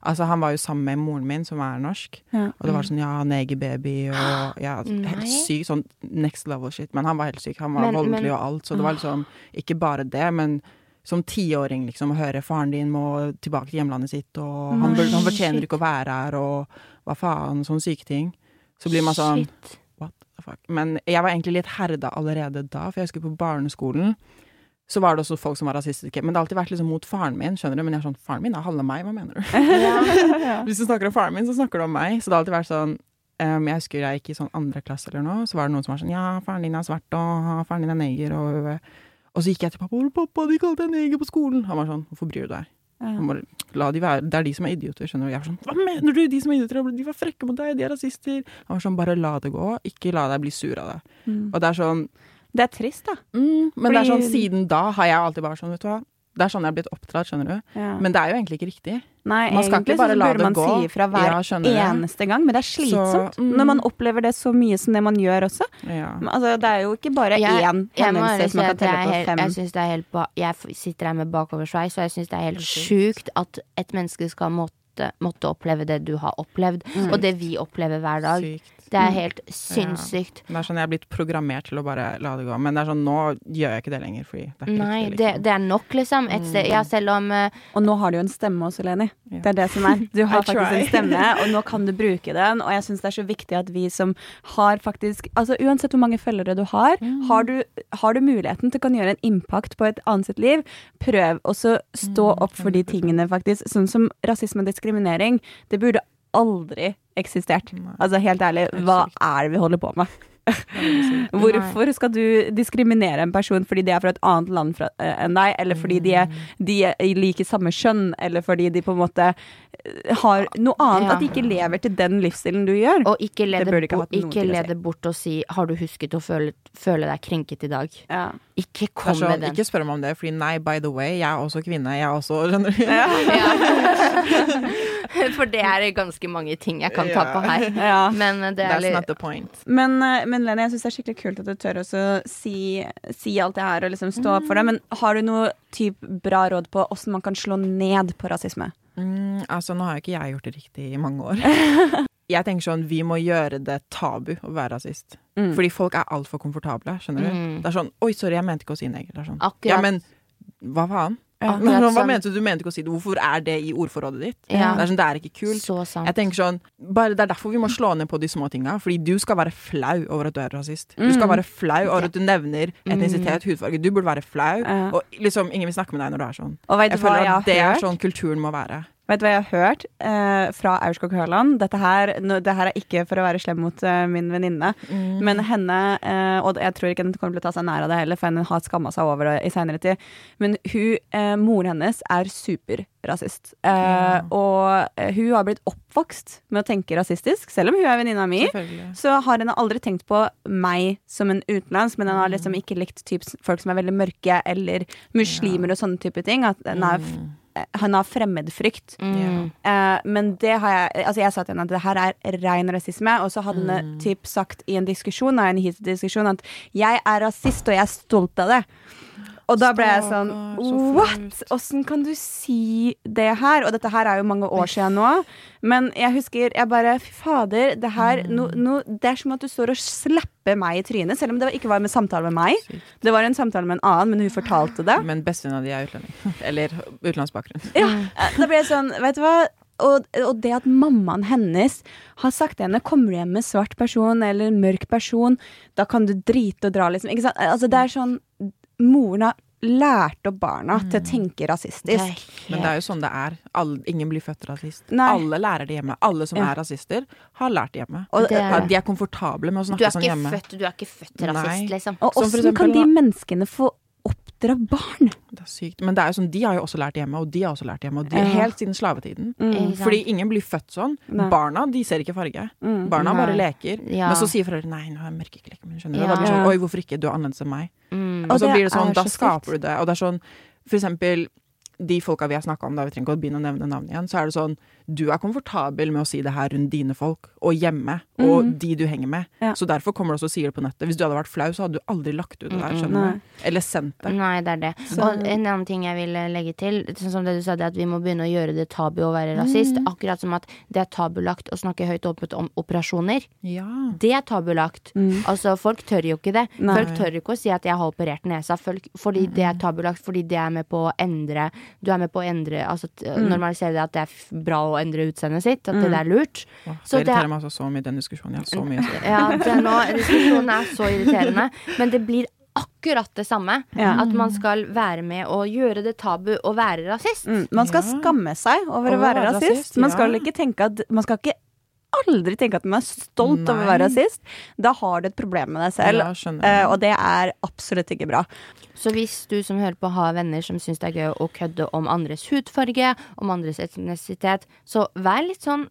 Speaker 3: Altså, han var jo sammen med moren min, som er norsk.
Speaker 1: Ja.
Speaker 3: Og det var sånn ja, negerbaby og ja, helt sykt. Sånn next level shit. Men han var helt syk. Han var
Speaker 2: Men-
Speaker 3: voldelig
Speaker 2: men-
Speaker 3: og alt. Så det var liksom ikke bare det, men som tiåring, liksom, å høre faren din må tilbake til hjemlandet sitt, og han, burde, han fortjener ikke å være her, og hva faen, sånne syke ting. Så blir man sånn
Speaker 2: Shit.
Speaker 3: What the fuck? Men jeg var egentlig litt herda allerede da, for jeg husker på barneskolen. Så var det også folk som var rasistiske. Men det har alltid vært liksom mot faren min. skjønner du? Men jeg er sånn, faren min er halve meg, hva mener du? Hvis du snakker om faren min, så snakker du om meg. Så det har alltid vært sånn um, Jeg husker jeg gikk i sånn andre klasse eller noe, så var det noen som var sånn Ja, faren din er svart, og faren din er neger, og Og så gikk jeg til pappa, og pappa, de kalte deg neger på skolen. Han var sånn, hvorfor bryr du deg? Han bare, La de være, det er de som er idioter, skjønner du. Jeg var sånn, hva mener du, de som er idioter? De var frekke mot deg, de er rasister. Han var sånn, bare la det gå, ikke la deg bli sur av det. Og det er sånn,
Speaker 1: Det er trist, da.
Speaker 3: mm, men det er sånn, siden da har jeg alltid bare sånn, vet du hva. Det er sånn jeg har blitt oppdratt, skjønner du.
Speaker 1: Ja.
Speaker 3: Men det er jo egentlig ikke riktig.
Speaker 1: Nei,
Speaker 3: man skal
Speaker 1: egentlig
Speaker 3: ikke bare
Speaker 1: så
Speaker 3: la det
Speaker 1: man
Speaker 3: gå.
Speaker 1: si ifra hver
Speaker 3: Ja,
Speaker 1: eneste gang, men det er slitsomt
Speaker 3: Så, mm.
Speaker 1: når man opplever det så mye som det man gjør også.
Speaker 3: Ja.
Speaker 1: Men, Altså, det er jo ikke bare
Speaker 2: Jeg-
Speaker 1: én hendelse som man kan telle på
Speaker 2: helt-
Speaker 1: fem.
Speaker 2: Jeg, det er helt ba jeg sitter her med bakoversveis, og jeg syns det er helt sjukt at et menneske skal måtte, måtte oppleve det du har opplevd, og det vi opplever hver dag.
Speaker 3: Sykt.
Speaker 2: Det Det er helt sinnssykt.
Speaker 3: Det er sånn Jeg er blitt programmert til å bare la det gå. Men det er sånn, nå gjør jeg ikke det lenger. Fordi det er ikke
Speaker 2: Nei,
Speaker 3: riktig, liksom.
Speaker 2: det er nok, liksom. Et sted, ja, selv om uh,
Speaker 1: Og nå har du jo en stemme også, Leni.
Speaker 3: Ja.
Speaker 1: Det er det som er. Du har faktisk en stemme, og nå kan du bruke den. Og jeg syns det er så viktig at vi som har faktisk Altså uansett hvor mange følgere du har, har, du, har du muligheten til å kan gjøre en impact på et annet sitt liv, prøv også stå opp for de tingene, faktisk. Sånn som rasisme og diskriminering. Det burde aldri eksistert.
Speaker 3: Nei.
Speaker 1: Altså helt ærlig, hva er det vi holder på med? Hvorfor skal du diskriminere en person fordi de er fra et annet land fra, uh, enn deg, eller fordi de, er, de er liker samme kjønn, eller fordi de på en måte eh, har noe annet,
Speaker 2: Ja.
Speaker 1: at de ikke lever til den livsstilen du gjør.
Speaker 2: Og ikke le
Speaker 1: Det ikke
Speaker 2: ikke
Speaker 1: til å
Speaker 2: le
Speaker 1: si.
Speaker 2: det bort og si 'har du husket å føle, føle deg krenket i dag'?
Speaker 1: Ja.
Speaker 2: Ikke kom
Speaker 3: sånn,
Speaker 2: med den.
Speaker 3: ikke spør meg om det, fordi nei, by the way, jeg er også kvinne. Jeg er også Skjønner du?
Speaker 2: Ja. For det er ganske mange ting jeg kan ta på her.
Speaker 1: Ja.
Speaker 2: Men eh, det er
Speaker 3: That's
Speaker 2: litt
Speaker 3: not the point.
Speaker 1: Men, eh, men Lene, jeg syns det er skikkelig kult at du tør også si, si alt det her og liksom stå opp for det. Men har du noe typ bra råd på åssen man kan slå ned på rasisme?
Speaker 3: Mm, altså, nå har jo ikke jeg gjort det riktig i mange år. Jeg tenker sånn, Vi må gjøre det tabu å være rasist.
Speaker 1: Mm.
Speaker 3: Fordi folk er altfor komfortable. skjønner du?
Speaker 2: Mm.
Speaker 3: Det er sånn 'oi, sorry, jeg mente ikke å si neger'. Er sånn, Ja, men hva faen?
Speaker 2: Akkurat
Speaker 3: Hva
Speaker 2: sånn.
Speaker 3: mente du? Du mente ikke å si det. Hvorfor er det i ordforrådet ditt?
Speaker 2: Ja.
Speaker 3: Det er sånn, det er ikke kult.
Speaker 2: Så sant.
Speaker 3: Jeg tenker sånn, bare Det er derfor vi må slå ned på de små tinga. Fordi du skal være flau over at du er rasist. Du skal
Speaker 1: Mm.
Speaker 3: være flau over at du nevner etnisitet, hudfarge. Du burde være flau.
Speaker 1: Ja.
Speaker 3: Og liksom, ingen vil snakke med deg når du er sånn.
Speaker 1: Og vet du
Speaker 3: Jeg
Speaker 1: hva
Speaker 3: føler
Speaker 1: jeg
Speaker 3: at det er sånn kulturen må være.
Speaker 1: Vet du hva jeg har hørt eh, fra Aurskog Høland? Dette her, no, det her er ikke for å være slem mot eh, min venninne, men henne eh, Og jeg tror ikke hun kommer til å ta seg nær av det heller, for hun har skamma seg over det i seinere tid. Men hun, eh, moren hennes er superrasist. Eh,
Speaker 3: Ja.
Speaker 1: Og eh, hun har blitt oppvokst med å tenke rasistisk, selv om hun er venninna mi. Så har hun aldri tenkt på meg som en utenlandsk, men hun har liksom ikke likt typ, folk som er veldig mørke, eller muslimer og sånne type ting. At hun er,
Speaker 3: Mm.
Speaker 1: Eh, hun har fremmedfrykt.
Speaker 2: Mm.
Speaker 1: Uh, men det har jeg Altså jeg sa til henne at det her er ren rasisme, og så hadde
Speaker 3: Mm.
Speaker 1: hun typ sagt i en diskusjon, en diskusjon, at jeg er rasist, og jeg er stolt av det. Og da ble jeg sånn What?! Åssen kan du si det her? Og dette her er jo mange år siden nå. Men jeg husker jeg bare Fy fader, det her
Speaker 3: Mm.
Speaker 1: no, no, Det er som at du står og slapper meg i trynet, selv om det ikke var en samtale med meg. Det var en samtale med en annen, men hun fortalte det.
Speaker 3: Men bestevenninna di er utlending. Eller utenlandsbakgrunn.
Speaker 1: Ja, eh, da ble jeg sånn, vet du hva og, og det at mammaen hennes har sagt til henne Kommer du hjem med svart person eller mørk person, da kan du drite og dra, liksom. Altså, det er sånn Moren har lært opp barna til å tenke rasistisk.
Speaker 3: Men det er jo sånn det er. Alle, ingen blir født rasist.
Speaker 1: Nei.
Speaker 3: Alle lærer det hjemme. Alle som
Speaker 1: Ja.
Speaker 3: er rasister, har lært det hjemme.
Speaker 1: Og,
Speaker 2: Det er-
Speaker 3: Ja, de er komfortable med å snakke sånn hjemme.
Speaker 2: født, du er ikke født rasist,
Speaker 3: Nei.
Speaker 2: liksom.
Speaker 1: og
Speaker 3: Som
Speaker 1: åssen kan de menneskene få oppdra barn?
Speaker 3: Det er sykt. Men det er jo sånn, de har jo også lært hjemme, og de har også lært hjemme. Og de,
Speaker 1: Ja.
Speaker 3: Helt siden slavetiden.
Speaker 2: Mm.
Speaker 3: Fordi ingen blir født sånn.
Speaker 1: Nei.
Speaker 3: Barna de ser ikke farge.
Speaker 1: Mm.
Speaker 3: Barna
Speaker 2: Nei.
Speaker 3: bare leker.
Speaker 2: Ja.
Speaker 3: Men så sier foreldrene nei, nå er mørke ikke leken min. Skjønner du?
Speaker 2: Ja.
Speaker 3: Da blir det sånn, Oi, hvorfor ikke? Du er annerledes enn meg.
Speaker 2: Mm.
Speaker 3: Og
Speaker 1: Og
Speaker 3: så blir det sånn, da skaper du det. Og det er sånn, for eksempel de folka vi har snakka om, da vi trenger ikke å begynne å nevne navn igjen, så er det sånn du er komfortabel med å si det her rundt dine folk, og hjemme, og
Speaker 1: mm.
Speaker 3: de du henger med.
Speaker 1: Ja.
Speaker 3: Så derfor kommer du også og sier det på nettet. Hvis du hadde vært flau, så hadde du aldri lagt ut det der,
Speaker 2: Mm,
Speaker 3: skjønner du? Eller sendt det.
Speaker 2: Nei, det er det.
Speaker 1: Så-
Speaker 2: Og en annen ting jeg vil legge til, sånn som det du sa, det at vi må begynne å gjøre det tabu å være rasist.
Speaker 1: Mm.
Speaker 2: Akkurat som at det er tabulagt å snakke høyt åpent om operasjoner.
Speaker 3: Ja.
Speaker 2: Det er tabulagt.
Speaker 1: Mm.
Speaker 2: Altså, folk tør jo ikke det.
Speaker 1: Nei.
Speaker 2: Folk tør ikke å si at jeg har operert nesa, folk, fordi det er tabulagt. Fordi det er med på å endre Du er med på å endre Altså
Speaker 1: Mm.
Speaker 2: normalisere det at det er bra å endre utseendet sitt. At det er lurt.
Speaker 3: Åh,
Speaker 2: Så
Speaker 3: det
Speaker 2: er-
Speaker 3: irriterer meg altså så mye, den diskusjonen. Ja, så mye å.
Speaker 2: Ja, det nå, diskusjonen er så irriterende. Men det blir akkurat det samme.
Speaker 1: Ja.
Speaker 2: At man skal være med og gjøre det tabu å være rasist.
Speaker 1: Mm. Man skal
Speaker 3: Ja.
Speaker 1: skamme seg over å
Speaker 3: å
Speaker 1: være rasist.
Speaker 3: rasist,
Speaker 1: Man skal ikke tenke at Man skal ikke aldri tenke at man er stolt over å være rasist. Da har du et problem med deg selv.
Speaker 3: Ja,
Speaker 1: eh, og det er absolutt ikke bra.
Speaker 2: Så hvis du som hører på har venner som syns det er gøy å kødde om andres hudfarge, om andres etnisitet, så vær litt sånn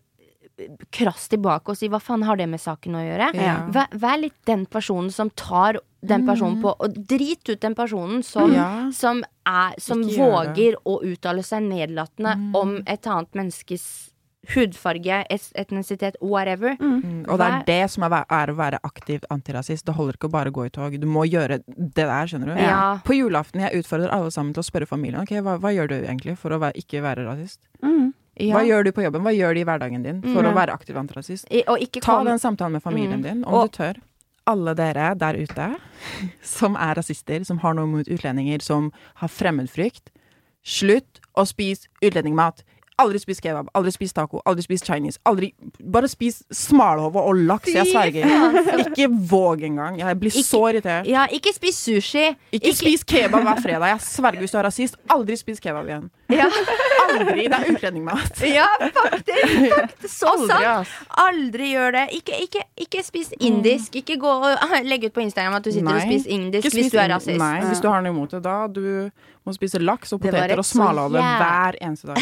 Speaker 2: eh, krass tilbake og si hva faen har det med saken å gjøre?
Speaker 3: Ja.
Speaker 2: Vær, vær litt den personen som tar den personen på Og drit ut den personen som,
Speaker 3: Ja.
Speaker 2: som, er, som våger å uttale seg nedlatende om et annet menneskes hudfarge, etnisitet, whatever.
Speaker 3: Mm, Og det er det som er, er å være aktiv antirasist. Det holder ikke å bare gå i tog. Du må gjøre det der, skjønner du.
Speaker 2: Ja.
Speaker 3: På julaften jeg utfordrer alle sammen til å spørre familien Ok, hva, hva gjør du egentlig for å være, ikke være rasist.
Speaker 1: Mm.
Speaker 2: Ja.
Speaker 3: Hva gjør du på jobben? Hva gjør de i hverdagen din for
Speaker 2: Mm.
Speaker 3: å være aktiv antirasist?
Speaker 2: I, og ikke
Speaker 3: Ta
Speaker 2: kom
Speaker 3: den samtalen med familien
Speaker 2: Mm.
Speaker 3: din, om
Speaker 1: Og-
Speaker 3: du tør. Alle dere der ute som er rasister, som har noe mot utlendinger, som har fremmedfrykt, slutt å spise utlendingmat. Aldri spis kebab, aldri spis taco, aldri spis Chinese. Aldri, bare spis smalhove og laks, jeg sverger. Ikke våg engang. Jeg blir
Speaker 2: Ikke-
Speaker 3: så irritert.
Speaker 2: Ja, ikke spis sushi.
Speaker 3: Ikke spis kebab hver fredag. Jeg sverger hvis du er rasist. Aldri spis kebab igjen.
Speaker 2: Ja,
Speaker 3: Aldri. Det er utlendingmat.
Speaker 2: ja faktisk, faktisk. Så
Speaker 3: Aldri,
Speaker 2: sant. Aldri gjør det. Ikke, ikke, ikke spis indisk. Ikke gå og legge ut på Instagram at du sitter og
Speaker 3: Nei.
Speaker 2: spiser indisk
Speaker 3: spis
Speaker 2: hvis du er rasist.
Speaker 3: Nei, hvis du har noe imot det. Da du må spise laks og poteter og smalahove
Speaker 2: jæv-
Speaker 3: hver eneste dag.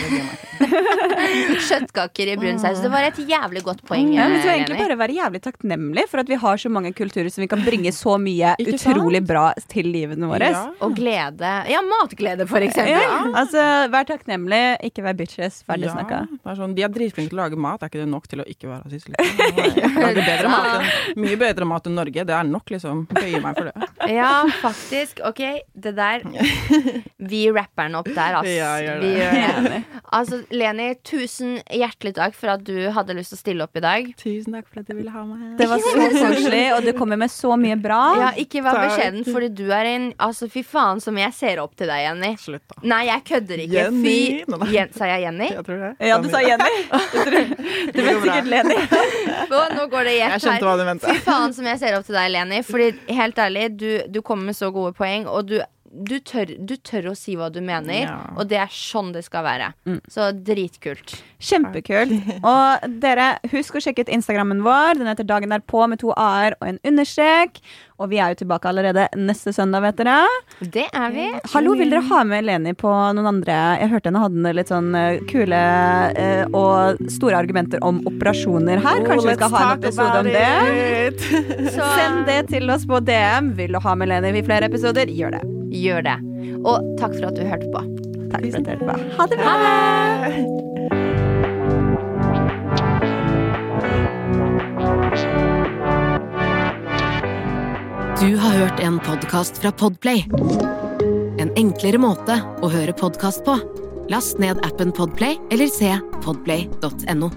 Speaker 2: Kjøttkaker i brun saus. Det var et jævlig godt poeng.
Speaker 1: Ja,
Speaker 2: eh,
Speaker 1: men så egentlig bare være jævlig takknemlig for at vi har så mange kulturer som vi kan bringe så mye utrolig bra til livene våre.
Speaker 3: Ja.
Speaker 2: Og glede. Ja, matglede, for eksempel.
Speaker 1: Ja, altså, Vær takknemlig, ikke vær bitches. Ferdig
Speaker 3: Ja,
Speaker 1: snakka.
Speaker 3: det er sånn, de er dritflinke til å lage mat. Er ikke det nok til å ikke være rasist? Liksom? Mye bedre mat enn Norge. Det er nok, liksom. Bøyer meg for det.
Speaker 2: Ja, faktisk. Ok, det der Vi rapper den opp der, ass.
Speaker 3: Ja, gjør det.
Speaker 2: Vi gjør det. Altså, Leni, tusen hjertelig takk for at du hadde lyst til å stille opp i dag.
Speaker 3: Tusen takk for at du ville ha meg. her.
Speaker 1: Det var så koselig, og du kommer med så mye bra.
Speaker 2: Ja, ikke vær beskjeden, fordi du er en Altså, fy faen som jeg ser opp til deg, Jenny.
Speaker 3: Slutt, da.
Speaker 2: Nei, jeg kødder ikke.
Speaker 3: Jenny.
Speaker 2: Fy Jen Sa jeg Jenny?
Speaker 3: Jeg tror det.
Speaker 1: Ja, du sa Jenny. Du vet sikkert Leni.
Speaker 2: Nå går det i
Speaker 3: Jeg
Speaker 2: ett her.
Speaker 3: hva du mente.
Speaker 2: Fy faen som jeg ser opp til deg, Leni. Fordi helt ærlig, du, du kommer med så gode poeng, og du, du, tør, du tør å si hva du mener.
Speaker 3: Ja.
Speaker 2: Og det er sånn det skal være. Så dritkult.
Speaker 1: Kjempekult. Og dere, husk å sjekke ut Instagrammen vår. Den heter Dagen derpå med to a-er og en understrek. Og vi er jo tilbake allerede neste søndag, vet dere.
Speaker 2: Det er vi.
Speaker 1: Hallo, vil dere ha med Leni på noen andre Jeg hørte henne hadde litt sånn eh, kule eh, og store argumenter om operasjoner her. Kanskje vi skal ha en episode om det?
Speaker 2: Så
Speaker 1: Send det til oss på DM. Vil du ha med Leni i flere episoder? Gjør det.
Speaker 2: Gjør det. Og takk for at du hørte på.
Speaker 1: Takk for at du hørte på. Ha det bra!
Speaker 4: Du har hørt en podkast fra Podplay. En enklere måte å høre podkast på. Last ned appen Podplay eller se podplay.no.